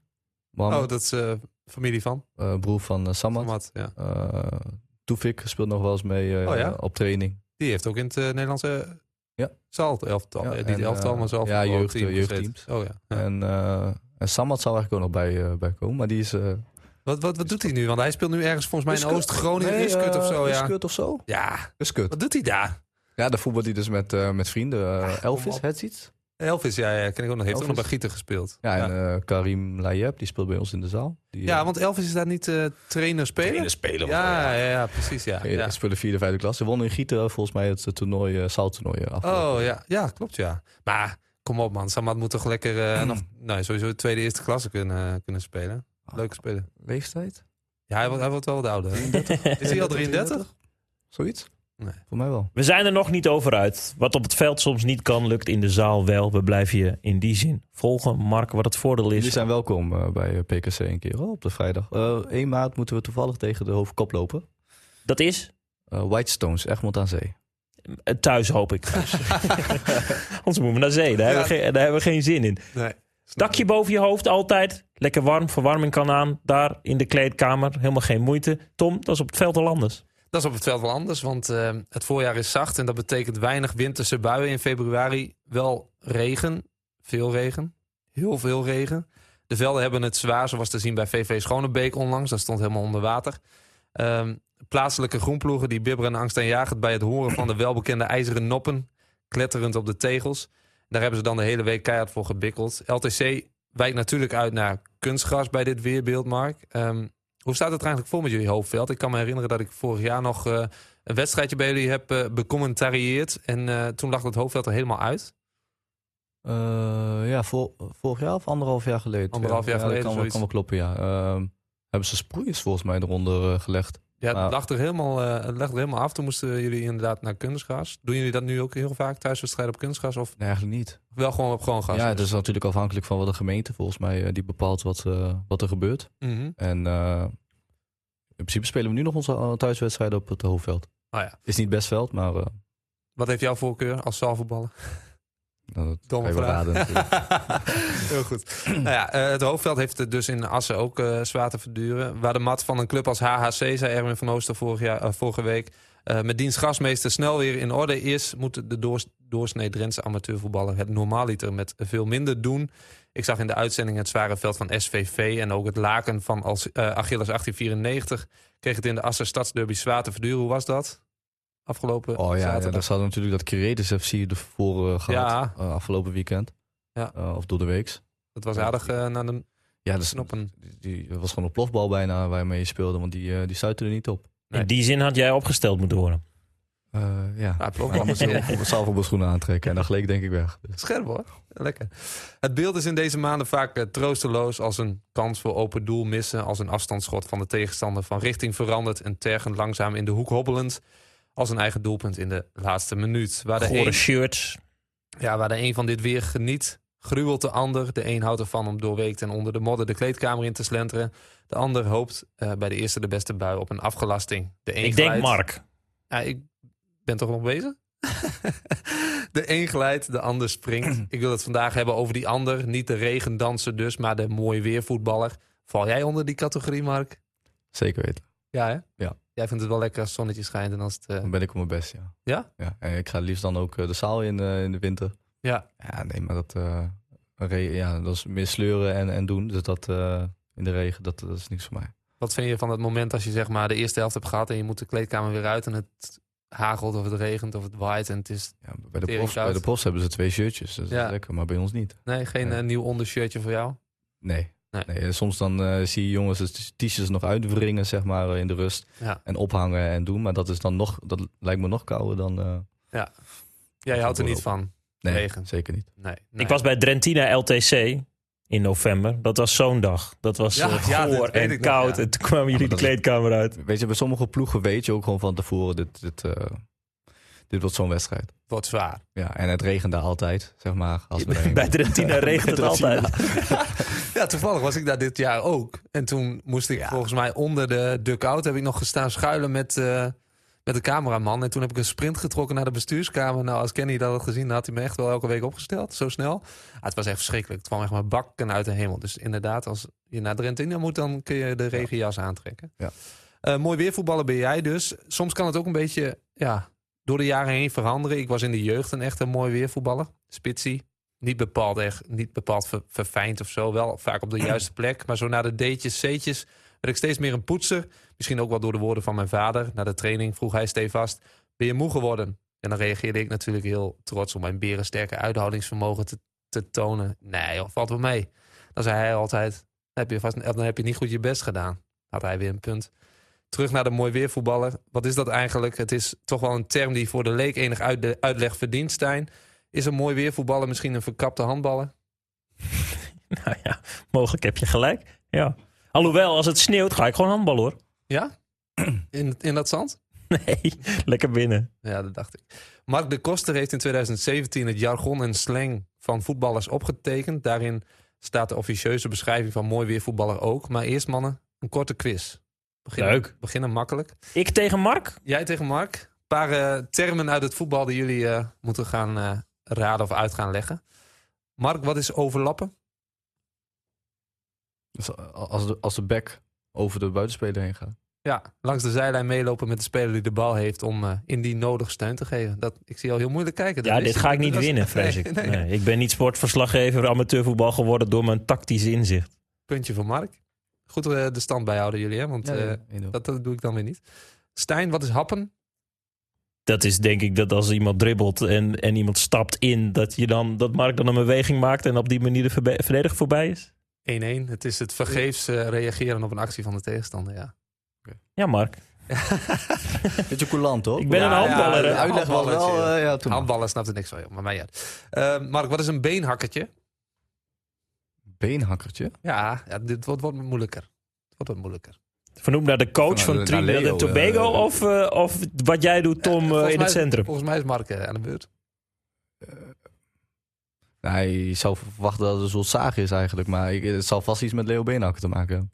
Oh, dat is eh, familie van. eh, broer van uh, Samad. Ja. Eh Toefik speelt nog wel eens mee Oh ja? op training. Die heeft ook in het Nederlandse Ja. zaal, elftal. Ja, en, niet elftal, maar zelf. ja, jeugd- jeugdteams. Oh ja. En, en Samad zou eigenlijk ook nog bij, bij komen. Maar die is... Wat, wat, wat doet hij nu? Want hij speelt nu ergens volgens mij in. Oost-Groningen. Nee, of zo, ja. Uskut of zo? Ja, wat doet hij daar? Ja, daar voetbalt hij dus met, met vrienden. Elvis, het iets. Elvis, ja, ja, ken ik ook nog. Heeft ook nog bij. Gieten gespeeld. Ja, ja. en eh, Karim Layeb, die speelt bij ons in de zaal. Die, Ja, eh, want Elvis is daar niet eh trainer-speler? spelen. Ja, ja, ja, precies, ja. ja. speelde vierde, vijfde klas. Ze wonnen in Gieten volgens mij het toernooi, eh zaaltoernooi afgelopen. Oh, ja, ja, klopt, ja. Maar kom op, man. Samad moet toch lekker eh, nog, nou, sowieso de tweede, eerste klasse kunnen, kunnen spelen. Leuke speler. Leeftijd? Ja, hij wordt, hij wordt wel wat ouder. hè? Is hij al 33? Zoiets? Nee. Voor mij wel. We zijn er nog niet over uit. Wat op het veld soms niet kan, lukt in de zaal wel. We blijven je in die zin volgen. Mark, wat het voordeel is. Jullie zijn welkom eh, bij eh, PKC een keer op de vrijdag. Eh 1 maart moeten we toevallig tegen de hoofdkop lopen. Dat is Eh Whitestones, Egmond aan Zee. eh, thuis, hoop ik. Anders moeten we naar zee. Daar, hebben we geen, daar hebben we geen zin in. Nee. Dakje boven je hoofd, altijd. Lekker warm, verwarming kan aan. Daar in de kleedkamer, helemaal geen moeite. Tom, dat is op het veld al anders. Dat is op het veld wel anders, want eh, het voorjaar is zacht en dat betekent weinig winterse buien in februari. Wel regen, veel regen, heel veel regen. De velden hebben het zwaar, zoals te zien bij VV Schonebeek onlangs. Dat stond helemaal onder water. Ehm, plaatselijke groenploegen die bibberen angst en jagen bij het horen van de welbekende ijzeren noppen, kletterend op de tegels. Daar hebben ze dan de hele week keihard voor gebikkeld. LTC wijkt natuurlijk uit naar kunstgras bij dit weerbeeld, Mark. Ehm, hoe staat het er eigenlijk voor met jullie hoofdveld? Ik kan me herinneren dat ik vorig jaar nog eh, een wedstrijdje bij jullie heb eh becommentarieerd. En eh, toen lag het hoofdveld er helemaal uit. Ja, vor- vorig jaar of anderhalf jaar geleden. Anderhalf jaar ja, geleden, Dat kan, wel- kloppen, ja. Ehm, hebben ze sproeiers volgens mij eronder gelegd. Ja, het Ah. lag er, helemaal, eh, het lag er helemaal af. Toen moesten jullie inderdaad naar kunstgras. Doen jullie dat nu ook heel vaak, thuiswedstrijden op kunstgras? Of Nee, eigenlijk niet. wel gewoon op gewoon gas? Ja, het is natuurlijk afhankelijk van wat de gemeente volgens mij eh, die bepaalt wat, eh, wat er gebeurt. Mhm. En in principe spelen we nu nog onze thuiswedstrijden op het hoofdveld. Oh ja. Is niet best veld, maar Wat heeft jouw voorkeur als zaalvoetballer? Nou, dat Domme vraag. Heel goed. nou ja, eh, het hoofdveld heeft het dus in Assen ook eh, zwaar te verduren. Waar de mat van een club als HHC, zei Erwin van Ooster vorig jaar, eh, vorige week... met dienst grasmeester snel weer in orde is... moet de doors, doorsnee Drentse amateurvoetballer het normaaliter met veel minder doen. Ik zag in de uitzending het zware veld van SVV... en ook het laken van als, Achilles 1894... kreeg het in de Assen Stadsderby zwaar te verduren. Hoe was dat? Afgelopen Oh ja, ja zaterdag. daar hadden natuurlijk dat Kiretis FC ervoor eh, gehad. Ja. eh, afgelopen weekend. Ja. Eh, of door de weeks. Dat was aardig eh, naar de Ja, dus, knoppen. die, die was gewoon een plofbal bijna waarmee je speelde. Want die, eh die stuitte er niet op. Nee. In die zin had jij opgesteld moeten worden. Eh, ja. Ja, plofbal. Je op zaalvoetbalschoenen aantrekken. En dan gleek denk ik weg. Dus. Scherp hoor. Lekker. Het beeld is in deze maanden vaak troosteloos als een kans voor open doel missen. Als een afstandsschot van de tegenstander van richting verandert en tergend langzaam in de hoek hobbelend. Als een eigen doelpunt in de laatste minuut. Waar de, Gore een, shirts. ja, waar de een van dit weer geniet, gruwelt de ander. De een houdt ervan om doorweekt en onder de modder de kleedkamer in te slenteren. De ander hoopt eh, bij de eerste de beste bui op een afgelasting. De een Ik denk Mark. Ja, ik ben toch nog bezig? de een glijdt, de ander springt. Ik wil het vandaag hebben over die ander. Niet de regendanser dus, maar de mooie weervoetballer. Val jij onder die categorie, Mark? Zeker weten. Ja, hè? Ja. Jij vindt het wel lekker als het zonnetje schijnt en als het... eh, Dan ben ik op mijn best, ja. Ja? Ja, en ik ga liefst dan ook eh, de zaal in, eh, in de winter. Ja, Ja, nee, maar dat, eh, ja, dat is meer sleuren en, en doen. Dus dat eh, in de regen, dat, dat is niks voor mij. Wat vind je van het moment als je zeg maar de eerste helft hebt gehad en je moet de kleedkamer weer uit en het hagelt of het regent of het waait en het is Ja, bij, de profs, bij de profs hebben ze twee shirtjes. Dus dat Ja. is lekker, maar bij ons niet. nee, geen Nee. eh, nieuw ondershirtje voor jou. Nee. Nee. soms dan eh, zie je jongens de t-shirts nog uitwringen, zeg maar, in de rust. Ja. En ophangen en doen. Maar dat is dan nog, dat lijkt me nog kouder dan... eh, Jij houdt er niet van. nee, Regen. zeker niet. Nee. nee. Ik was bij Drentina LTC in november. Dat was zo'n dag. Dat was Ja, eh, ja, dat en nog, koud. ja. En toen kwamen jullie de kleedkamer uit. Weet je, bij sommige ploegen weet je ook gewoon van tevoren, dit, dit, dit wordt zo'n wedstrijd. Wordt zwaar. Ja, en het regent daar altijd, zeg maar. Als we Bij gaan. Drentina regent het altijd. Ja, toevallig was ik daar dit jaar ook. En toen moest ik volgens mij onder de dugout heb ik nog gestaan schuilen met, eh, met de cameraman. En toen heb ik een sprint getrokken naar de bestuurskamer. Nou, als Kenny dat had gezien, dan had hij me echt wel elke week opgesteld. Zo snel. Ah, het was echt verschrikkelijk. Het kwam echt maar bakken uit de hemel. Dus inderdaad, als je naar Drentina moet, dan kun je de regenjas aantrekken. Ja. Eh, mooi weervoetballer ben jij dus. Soms kan het ook een beetje ja, door de jaren heen veranderen. Ik was in de jeugd een echt een mooi weervoetballer. Spitsie. Niet bepaald, echt, niet bepaald ver- verfijnd of zo. Wel vaak op de juiste plek. Maar zo na de D'tjes, C'tjes werd ik steeds meer een poetser. Misschien ook wel door de woorden van mijn vader. Na de training vroeg hij stevast, ben je moe geworden? En dan reageerde ik natuurlijk heel trots om mijn berensterke uithoudingsvermogen te, te tonen. Nee joh, valt wel mee. Dan zei hij altijd, heb, je vast, dan heb je niet goed je best gedaan. Had hij weer een punt. Terug naar de mooi weervoetballer. Wat is dat eigenlijk? Het is toch wel een term die voor de leek enig uitle- uitleg verdient, Stijn. Is een mooi weervoetballer misschien een verkapte handballer? Nou ja, mogelijk heb je gelijk. Ja. Alhoewel, als het sneeuwt, ga ik gewoon handballen hoor. Ja? In, in dat zand? Nee, lekker binnen. Ja, dat dacht ik. Mark de Koster heeft in 2017 het jargon en slang van voetballers opgetekend. Daarin staat de officieuze beschrijving van mooi weervoetballer ook. Maar eerst mannen, een korte quiz. Beginnen, Leuk. Beginnen makkelijk. Ik tegen Mark? Jij tegen Mark. Een paar eh, termen uit het voetbal die jullie eh, moeten gaan eh, raden of uit gaan leggen. Mark, wat is overlappen? Dus als, de, als de back over de buitenspeler heen gaat. Ja, langs de zijlijn meelopen met de speler die de bal heeft om eh, indien nodig steun te geven. Dat, ik zie al heel moeilijk kijken. Dat Ja, dit ga ik niet winnen, vrees ik. nee. Nee, ik ben niet sportverslaggever amateurvoetbal geworden door mijn tactische inzicht. Puntje voor Mark. Goed eh, de stand bijhouden jullie, hè? Want Ja, eh, ja, 1-0. dat, dat doe ik dan weer niet. Stijn, wat is happen? Dat is denk ik dat als iemand dribbelt en, en iemand stapt in, dat, je dan, dat Mark dan een beweging maakt en op die manier de verdediger voorbij is. 1-1. Het is het vergeefs eh, reageren op een actie van de tegenstander, ja. Ja, Mark. Beetje coulant, hoor. Ik ben Ja, een handballer. ja, uitleg wel... eh, ja, toen Handballen snapt er niks van, joh, maar mij uit. Eh, Mark, wat is een beenhakkertje? Beenhakkertje. Ja, ja dit wordt, wordt moeilijker. Het wordt wat moeilijker. Vernoemd naar de coach Van, van eh, Trinidad en Tobago eh, of, eh, of wat jij doet, Tom, Eh, eh, in mij het is- centrum? Volgens mij is Mark eh, aan de beurt. Nou, je zou verwachten dat het een soort zaag is eigenlijk. Maar ik, het zal vast iets met Leo Beenhakker te maken hebben.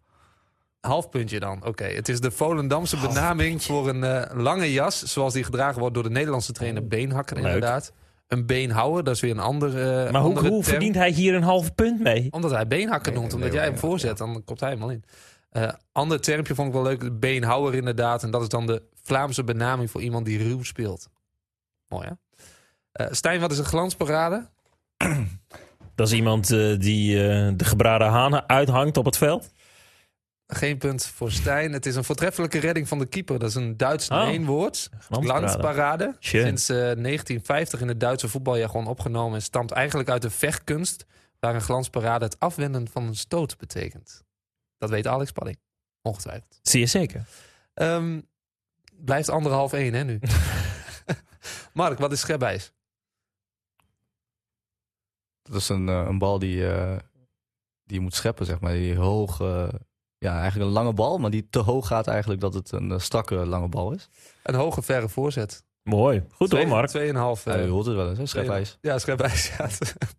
Half puntje dan. Oké, het is de Volendamse benaming voor een eh, lange jas, zoals die gedragen wordt door de Nederlandse trainer Beenhakker, leuk. inderdaad. Een beenhouwer, dat is weer een ander. eh, maar hoe, andere hoe term. verdient hij hier een half punt mee? Omdat hij beenhakker noemt, omdat jij hem voorzet, dan komt hij helemaal in. Eh ander termpje vond ik wel leuk, de beenhouwer inderdaad. En dat is dan de Vlaamse benaming voor iemand die ruw speelt. Mooi hè? Eh, Stijn, wat is een glansparade? Dat is iemand die eh, de gebraden hanen uithangt op het veld. Geen punt voor Stijn. Het is een voortreffelijke redding van de keeper. Dat is een Duits Oh. leenwoord. Glansparade. Sinds eh, 1950 in het Duitse voetbaljargon opgenomen en stamt eigenlijk uit de vechtkunst, waar een glansparade het afwenden van een stoot betekent. Dat weet Alex Padding. Ongetwijfeld. Zie je zeker. Ehm, blijft anderhalf één, hè, nu? Mark, wat is schepijs? Dat is een, eh, een bal die, eh, die je moet scheppen, zeg maar. Die hoog... eh, ja, eigenlijk een lange bal, maar die te hoog gaat eigenlijk dat het een eh, strakke lange bal is. Een hoge verre voorzet. Mooi. Goed hoor, Twee- Mark. 2,5. Ja, eh, je hoort het wel eens, hè? Schepijs. Ja, schepijs. Ja.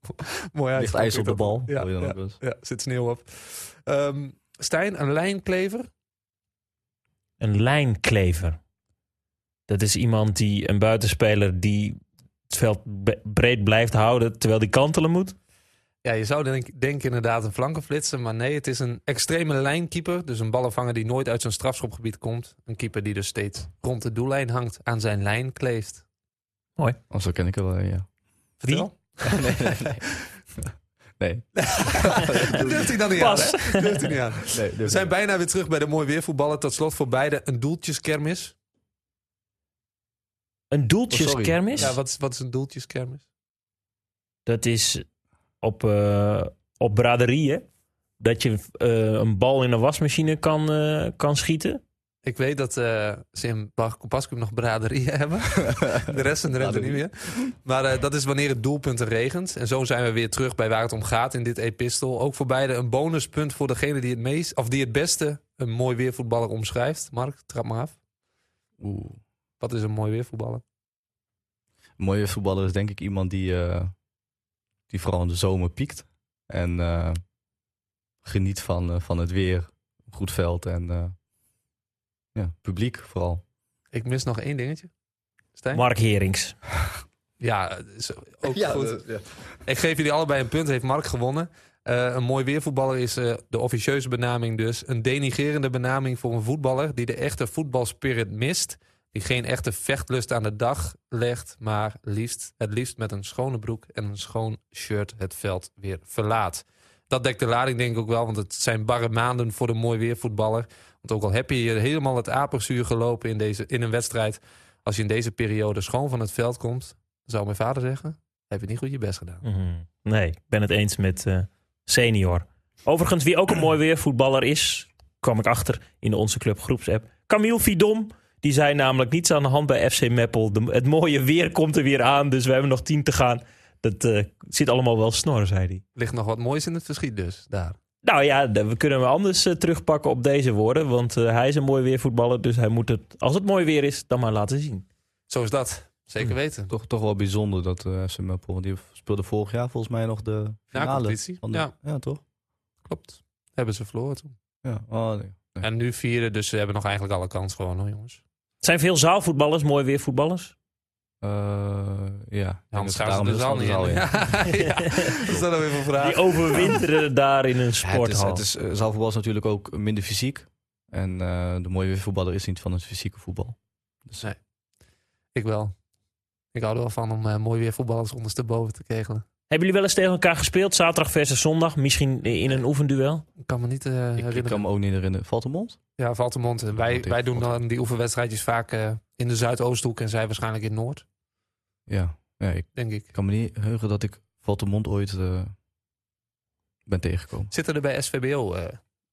Mooi uit. Ligt ijs op de bal. Ja, hoor je dan ja, ook zit sneeuw op. Ehm, Stijn, een lijnklever. Een lijnklever. Dat is iemand die, een buitenspeler die het veld breed blijft houden terwijl die kantelen moet. Ja, je zou denk, denken inderdaad een flankenflitser, maar nee, het is een extreme lijnkeeper. Dus een ballenvanger die nooit uit zijn strafschopgebied komt. Een keeper die dus steeds rond de doellijn hangt, aan zijn lijn kleeft. Oh, zo ken ik wel, ja. Vertel. nee, nee, nee. Nee, Durft hij dan niet Pas. aan? Durft hij niet aan. nee We zijn bijna weer terug bij de mooi weervoetballen. Tot slot voor beide een doeltjeskermis. Een doeltjeskermis? Ja, wat is, wat is een doeltjeskermis? Dat is op, eh op braderieën. Dat je eh, een bal in een wasmachine kan, eh, kan schieten. Ik weet dat eh, ze in nog braderieën hebben. De rest de rente niet meer. Maar eh, dat is wanneer het doelpunten regent. En zo zijn we weer terug bij waar het om gaat in dit epistel. Ook voor beide een bonuspunt voor degene die het meest of die het beste een mooi weervoetballer omschrijft. Mark, trap maar af. Oeh. Wat is een mooi weervoetballer? Een mooie voetballer is denk ik iemand die, eh, die vooral in de zomer piekt. En eh, geniet van, eh, van het weer, goed veld en eh, ja, publiek vooral. Ik mis nog één dingetje. Stijn? Mark Herings. Ja, is ook goed. Ik geef jullie allebei een punt. Heeft Mark gewonnen. Eh, een mooi weervoetballer is eh, de officieuze benaming dus. Een denigerende benaming voor een voetballer die de echte voetbalspirit mist. Die geen echte vechtlust aan de dag legt, maar liefst, het liefst met een schone broek en een schoon shirt het veld weer verlaat. Dat dekt de lading denk ik ook wel, want het zijn barre maanden voor de mooi weervoetballer. Want ook al heb je hier helemaal het aperzuur gelopen in, deze, in een wedstrijd, als je in deze periode schoon van het veld komt, zou mijn vader zeggen, heb je niet goed je best gedaan. Mhm. Nee, ik ben het eens met eh, senior. Overigens, wie ook een mooi weervoetballer is, kwam ik achter in Onze Club groepsapp. Camille Vidom. Die zei namelijk niets aan de hand bij FC Meppel. De- het mooie weer komt er weer aan, dus we hebben nog tien te gaan. Dat eh, zit allemaal wel snor, zei hij. Ligt nog wat moois in het verschiet dus, daar. Nou ja, we kunnen hem anders eh, terugpakken op deze woorden. Want eh, hij is een mooi weervoetballer, dus hij moet het, als het mooi weer is, dan maar laten zien. Zo is dat. Zeker weten. Toch, toch wel bijzonder dat eh FC Meppel, want die speelde vorig jaar volgens mij nog de Ja, finale. competitie. van de- Ja, ja, toch? klopt. Hebben ze verloren toen. Ja, oh, nee. Nee. En nu vieren, dus ze hebben nog eigenlijk alle kans gewoon, hoor, jongens. Het zijn veel zaalvoetballers, mooi weervoetballers. Eh, ja. Anders dat gaan ze de zaal niet in. Ja, ja. Dat is dan weer een vraag. Die overwinteren daar in een Ja, het is, sporthal. het is, eh, zaalvoetbal is natuurlijk ook minder fysiek. En eh, de mooie weervoetballer is niet van het fysieke voetbal. Dus Nee. Ik wel. Ik hou er wel van om eh, mooi weer voetballers ondersteboven te kegelen. Hebben jullie wel eens tegen elkaar gespeeld, zaterdag versus zondag? Misschien in een oefenduel? Ik kan me niet eh, ik, ik herinneren. kan me ook niet herinneren. Valt de mond? Ja, Valtemont. En wij, wij doen Valtemont. dan die oefenwedstrijdjes vaak eh, in de Zuidoosthoek en zij waarschijnlijk in Noord, Ja. ja ik denk ik. kan me niet heugen dat ik Valt de mond ooit eh, ben tegengekomen. Zitten er bij SVBO eh,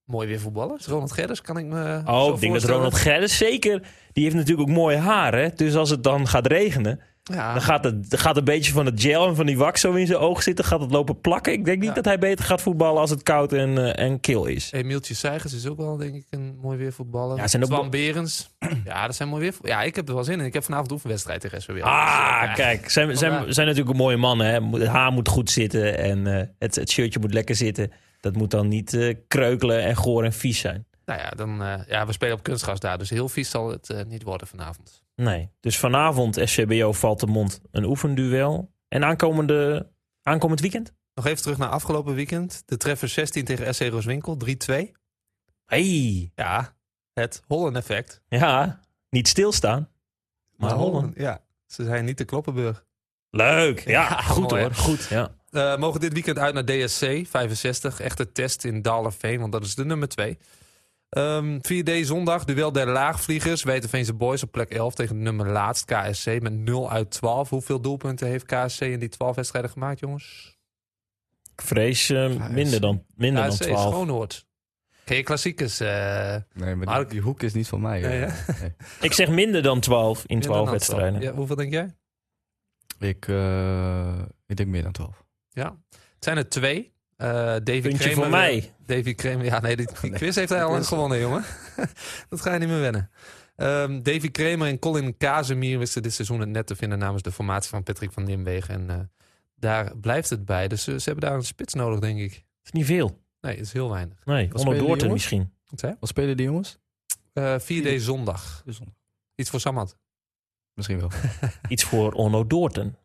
mooi weer voetballers? Ronald Gerdes kan ik me Oh, zo ik denk dat. Ronald Gerdes zeker. Die heeft natuurlijk ook mooi haar. Hè? Dus als het dan gaat regenen, Ja, dan gaat, het, dan gaat een beetje van het gel en van die wax zo in zijn oog zitten. Gaat het lopen plakken. Ik denk niet Ja. dat hij beter gaat voetballen als het koud en, eh, en kil is. Emieltje Seigers is ook wel, denk ik, een mooi weer voetballer. Ja, zijn ook wel- Berens. ja, dat zijn mooi weer. Ja, ik heb er wel zin in. Ik heb vanavond oefenwedstrijd tegen SVBO. Ah, Dus, eh, kijk. Zijn, zijn, zijn natuurlijk een mooie mannen. Hè? Het haar moet goed zitten en eh, het, het shirtje moet lekker zitten. Dat moet dan niet eh, kreukelen en goor en vies zijn. Nou ja, dan, ja, we spelen op kunstgras daar. Dus heel vies zal het niet worden vanavond. Nee. Dus vanavond SCBO valt de mond een oefenduel. En aankomende, aankomend weekend? Nog even terug naar afgelopen weekend. De treffer 16 tegen SC Rooswinkel. 3-2. Hey, Ja, het Holland effect. ja, niet stilstaan. Maar hollen. Ja, ze zijn niet de Kloppenburg. Leuk. Ja, Ja, goed mooi, hoor. Goed, ja. Eh, mogen dit weekend uit naar DSC 65. Echte test in Dalerveen, want dat is de nummer 2. 4D zondag, duel der laagvliegers. Wetenveense Boys op plek 11 tegen nummer laatst KSC met 0 uit 12. Hoeveel doelpunten heeft KSC in die 12 wedstrijden gemaakt, jongens? Ik vrees eh, minder dan, minder dan KSC 12. Schoonhoord. Ken je klassiekers? eh, Nee, maar Mark- die, die hoek is niet van mij. Nee, eh. hè? Nee. Ik zeg minder dan 12 in minder 12 dan wedstrijden. Ja, hoeveel denk jij? Ik, eh, ik denk meer dan 12. Ja. Het zijn er twee. Eh Davy Puntje Kramer, voor mij. Davy Kramer. Ja, nee, die, die quiz heeft hij al lang gewonnen, jongen. dat ga je niet meer wennen. Ehm, Davy Kramer en Colin Kazemir wisten dit seizoen het net te vinden namens de formatie van Patrick van Nimwegen. En eh, daar blijft het bij. Dus eh, ze hebben daar een spits nodig, denk ik. is niet veel. Nee, het is heel weinig. Nee, die Doorten misschien. Wat zei? Wat spelen die jongens? Eh, 4D zondag. Iets voor Samad. Misschien wel. Iets voor Onno Doorten.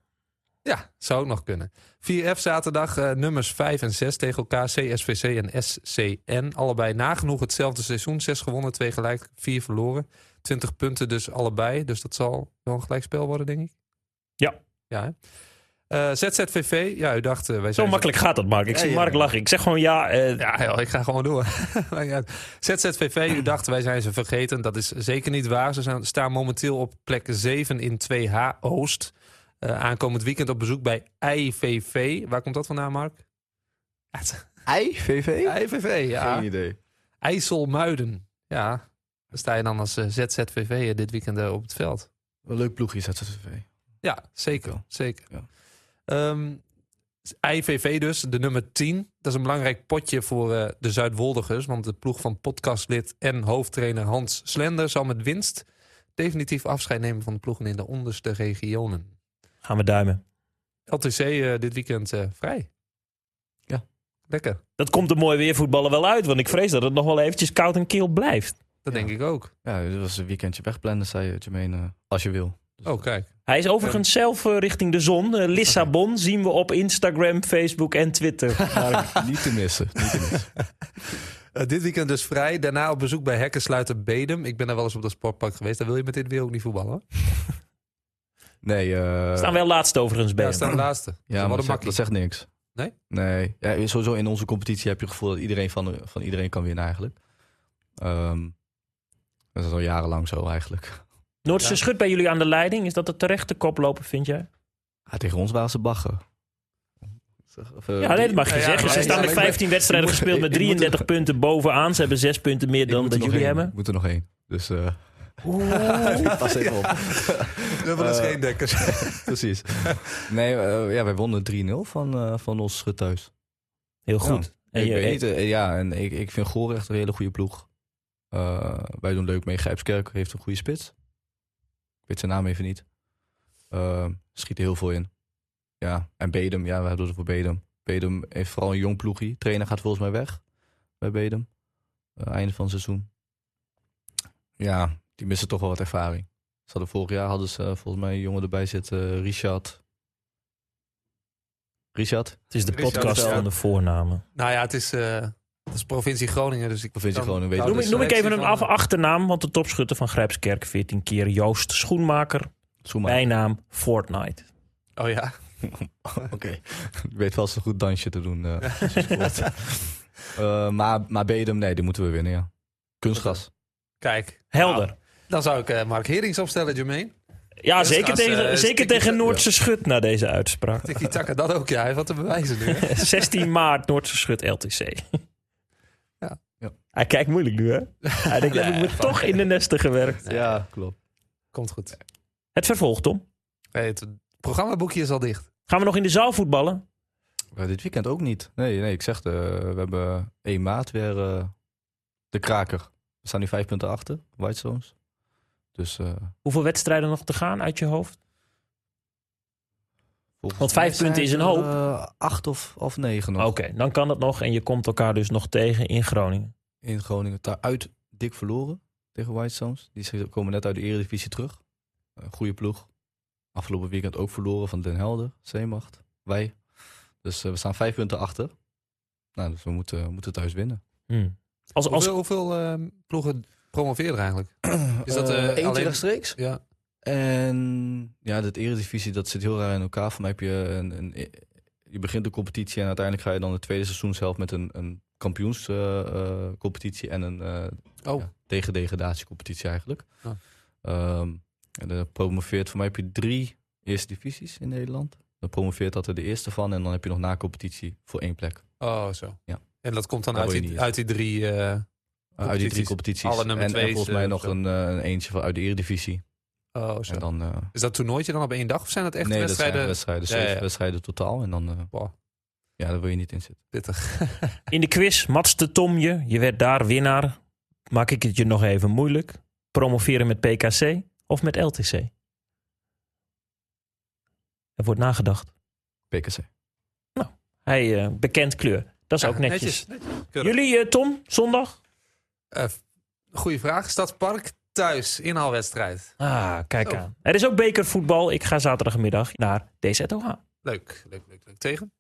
Ja, zou ook nog kunnen. 4F zaterdag, eh, nummers 5 en 6 tegen elkaar. CSVC en SCN. Allebei nagenoeg hetzelfde seizoen. 6 gewonnen, 2 gelijk, 4 verloren. 20 punten dus allebei. Dus dat zal wel een gelijkspel worden, denk ik. Ja. Ja, hè? Eh, ZZVV, ja, u dacht... eh, wij Zo makkelijk gaat dat, Mark. Ik Ja, zie ja. Mark lachen. Ik zeg gewoon ja. Ja, joh, ik ga gewoon door. ZZVV, u dacht wij zijn ze vergeten. Dat is zeker niet waar. Ze staan momenteel op plek 7 in 2H Oost. Eh, aankomend weekend op bezoek bij IVV. Waar komt dat vandaan, Mark? IVV? IVV, ja. Geen idee. IJsselmuiden. Ja, dan sta je dan als eh, ZZVV dit weekend eh, op het veld. Een leuk ploegje ZZV. Ja, zeker. Wel. zeker. Ja. Ehm, IVV dus, de nummer 10. Dat is een belangrijk potje voor eh, de Zuidwoldigers. Want de ploeg van podcastlid en hoofdtrainer Hans Slender... zal met winst definitief afscheid nemen van de ploegen in de onderste regionen. Gaan we duimen. LTC eh, dit weekend eh, vrij. Ja. Lekker. Dat komt de mooie weervoetballen wel uit. Want ik vrees dat het nog wel eventjes koud en kil blijft. Dat Ja. denk ik ook. Ja, dit was een weekendje wegplannen, zei je, Jermaine. eh, als je wil. Dus, Oh, kijk. Hij is overigens zelf eh, richting de zon. Eh, Lissabon zien we op Instagram, Facebook en Twitter. Niet te missen. Niet te missen. Eh, dit weekend dus vrij. Daarna op bezoek bij Hekkensluiter Bedem. Ik ben daar wel eens op dat sportpark geweest. Daar wil je met dit weer ook niet voetballen. Nee, eh staan wel laatst overigens bij Ja, staan de laatste. Ja, wat maar een dat, zegt, dat zegt niks. Nee? Nee. Ja, sowieso in onze competitie heb je het gevoel dat iedereen van, van iedereen kan winnen eigenlijk. Ehm, dat is al jarenlang zo eigenlijk. Noordse Ja. Schut bij jullie aan de leiding. Is dat de terechte koploper, vind jij? Ja, tegen ons waren ze baggen. Of, eh, Ja, nee, dat mag je Ja, zeggen. Ze staan ja, met ik ben- 15 wedstrijden gespeeld met ik- ik moet er- 33 punten bovenaan. Ze hebben 6 punten meer dan dat jullie heen. hebben. Ik moet er nog heen. Dus eh Oeh. pas even op. Dus Eh, geen dekkers. Precies. Nee, eh, ja, wij wonnen 3-0 van, eh van ons thuis. Heel goed. En ik weet ja, en ik, ik vind Goor echt een hele goede ploeg. Wij doen leuk mee. Grijpskerk heeft een goede spits. Ik weet zijn naam even niet. Eh, schiet er heel veel in. Ja, en Bedem, ja, we hebben het voor Bedem. Bedem heeft vooral een jong ploegie. Trainer gaat volgens mij weg bij Bedem. Eh, einde van het seizoen. Ja, die missen toch wel wat ervaring. Ze hadden vorig jaar hadden ze eh, volgens mij een jongen erbij zitten, eh, Richard. Richard? Het is de Richard podcast van de voornamen. nou ja, het is, eh, het is provincie Groningen. Dus ik Provincie Groningen, weet kan je Noem, noem ik even een af achternaam, want de topschutter van Grijpskerk 14 keer Joost Schoenmaker. Zoemaar. Bijnaam Fortnite. Oh ja. Oké. Ik weet wel eens een goed dansje te doen. eh. Eh, maar, maar Bedem, nee, die moeten we winnen, ja. Kunstgras. Kijk. Helder. Nou, dan zou ik eh, Mark Herings opstellen, Jermaine. Ja, Dus zeker als, tegen, eh, zeker tegen Noordse Schut na deze uitspraak. Tiki Taka, dat ook. Ja, hij wat te bewijzen nu. hè? 16 maart Noordse Schut LTC. Ja. Ja. Hij kijkt moeilijk nu, hè? Hij denkt, heb ik me toch in de nesten gewerkt. Ja, klopt. Komt goed. Het vervolg, Tom. Hey, het programmaboekje is al dicht. Gaan we nog in de zaal voetballen? Eh, dit weekend ook niet. Nee, nee ik zeg, de, we hebben 1 maart weer eh, de kraker. We staan nu vijf punten achter, Whitestones. Dus eh, Hoeveel wedstrijden nog te gaan uit je hoofd? volgens Want vijf punten is een hoop. eh, acht of, of negen nog. Oké, dan kan het nog. En je komt elkaar dus nog tegen in Groningen. In Groningen. Daaruit dik verloren tegen Whitestones. Die ze- komen net uit de eredivisie terug. Een goede ploeg. Afgelopen weekend ook verloren van Den Helder, Zeemacht, wij. Dus eh, we staan vijf punten achter. Nou, dus we moeten, we moeten thuis winnen. Hmm. Als, als, Hoeveel, hoeveel eh, ploegen promoveren er eigenlijk? Is dat, eh, eentje alleen- rechtstreeks? Ja. En ja, dat eredivisie, dat zit heel raar in elkaar. Mij heb je een, een, je begint de competitie en uiteindelijk ga je dan het tweede seizoenshelft met een, een kampioenscompetitie en een eh Oh, ja, tegendegradatiecompetitie eigenlijk. Oh. Ehm, en dan promoveert, voor mij heb je drie eerste divisies in Nederland. Dan promoveert dat er de eerste van en dan heb je nog na competitie voor één plek. oh zo. Ja. En dat komt dan uit die, uit die drie... eh, Uh, uit die drie Competities. competities. Alle nummer en, volgens mij eh, nog een, eh, een eentje van uit de eredivisie. oh, zo. En dan, eh, Is dat toernooitje dan op één dag? Of zijn dat echt nee, wedstrijden? dat zijn wedstrijden. Zeven ja. wedstrijden totaal. En dan, eh, Wow, ja, daar wil je niet in zitten. pittig. in de quiz, matste Tom je. Je werd daar winnaar. Maak ik het je nog even moeilijk. Promoveren met PKC of met LTC? Er wordt nagedacht. PKC. Hij eh, bekend kleur. Dat is Ja, ook netjes. Jullie, eh, Tom, zondag? Eh, goeie vraag. Stadspark thuis, inhaalwedstrijd. Ah, kijk Zo. aan. Er is ook bekervoetbal. Ik ga zaterdagmiddag naar DZOH. Leuk, leuk, leuk, leuk. Tegen?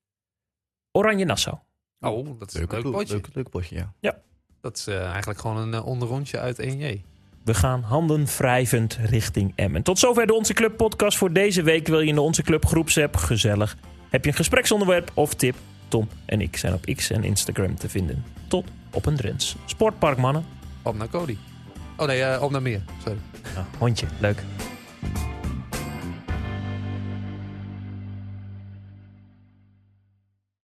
Oranje Nassau. Oh, dat is een Leuk, leuk leuk, potje. leuk, leuk potje, ja. Dat is eh, eigenlijk gewoon een eh, onderrondje uit 1J. We gaan handen wrijvend richting Emmen. Tot zover de Onze Club podcast voor deze week. Wil je in de Onze Club groepsapp? Gezellig. Heb je een gespreksonderwerp of tip? Tom en ik zijn op X en Instagram te vinden. Tot op een Drents. Sportpark, mannen. Op naar Cody. Oh nee, eh, op naar meer. Sorry. Ah, hondje, leuk.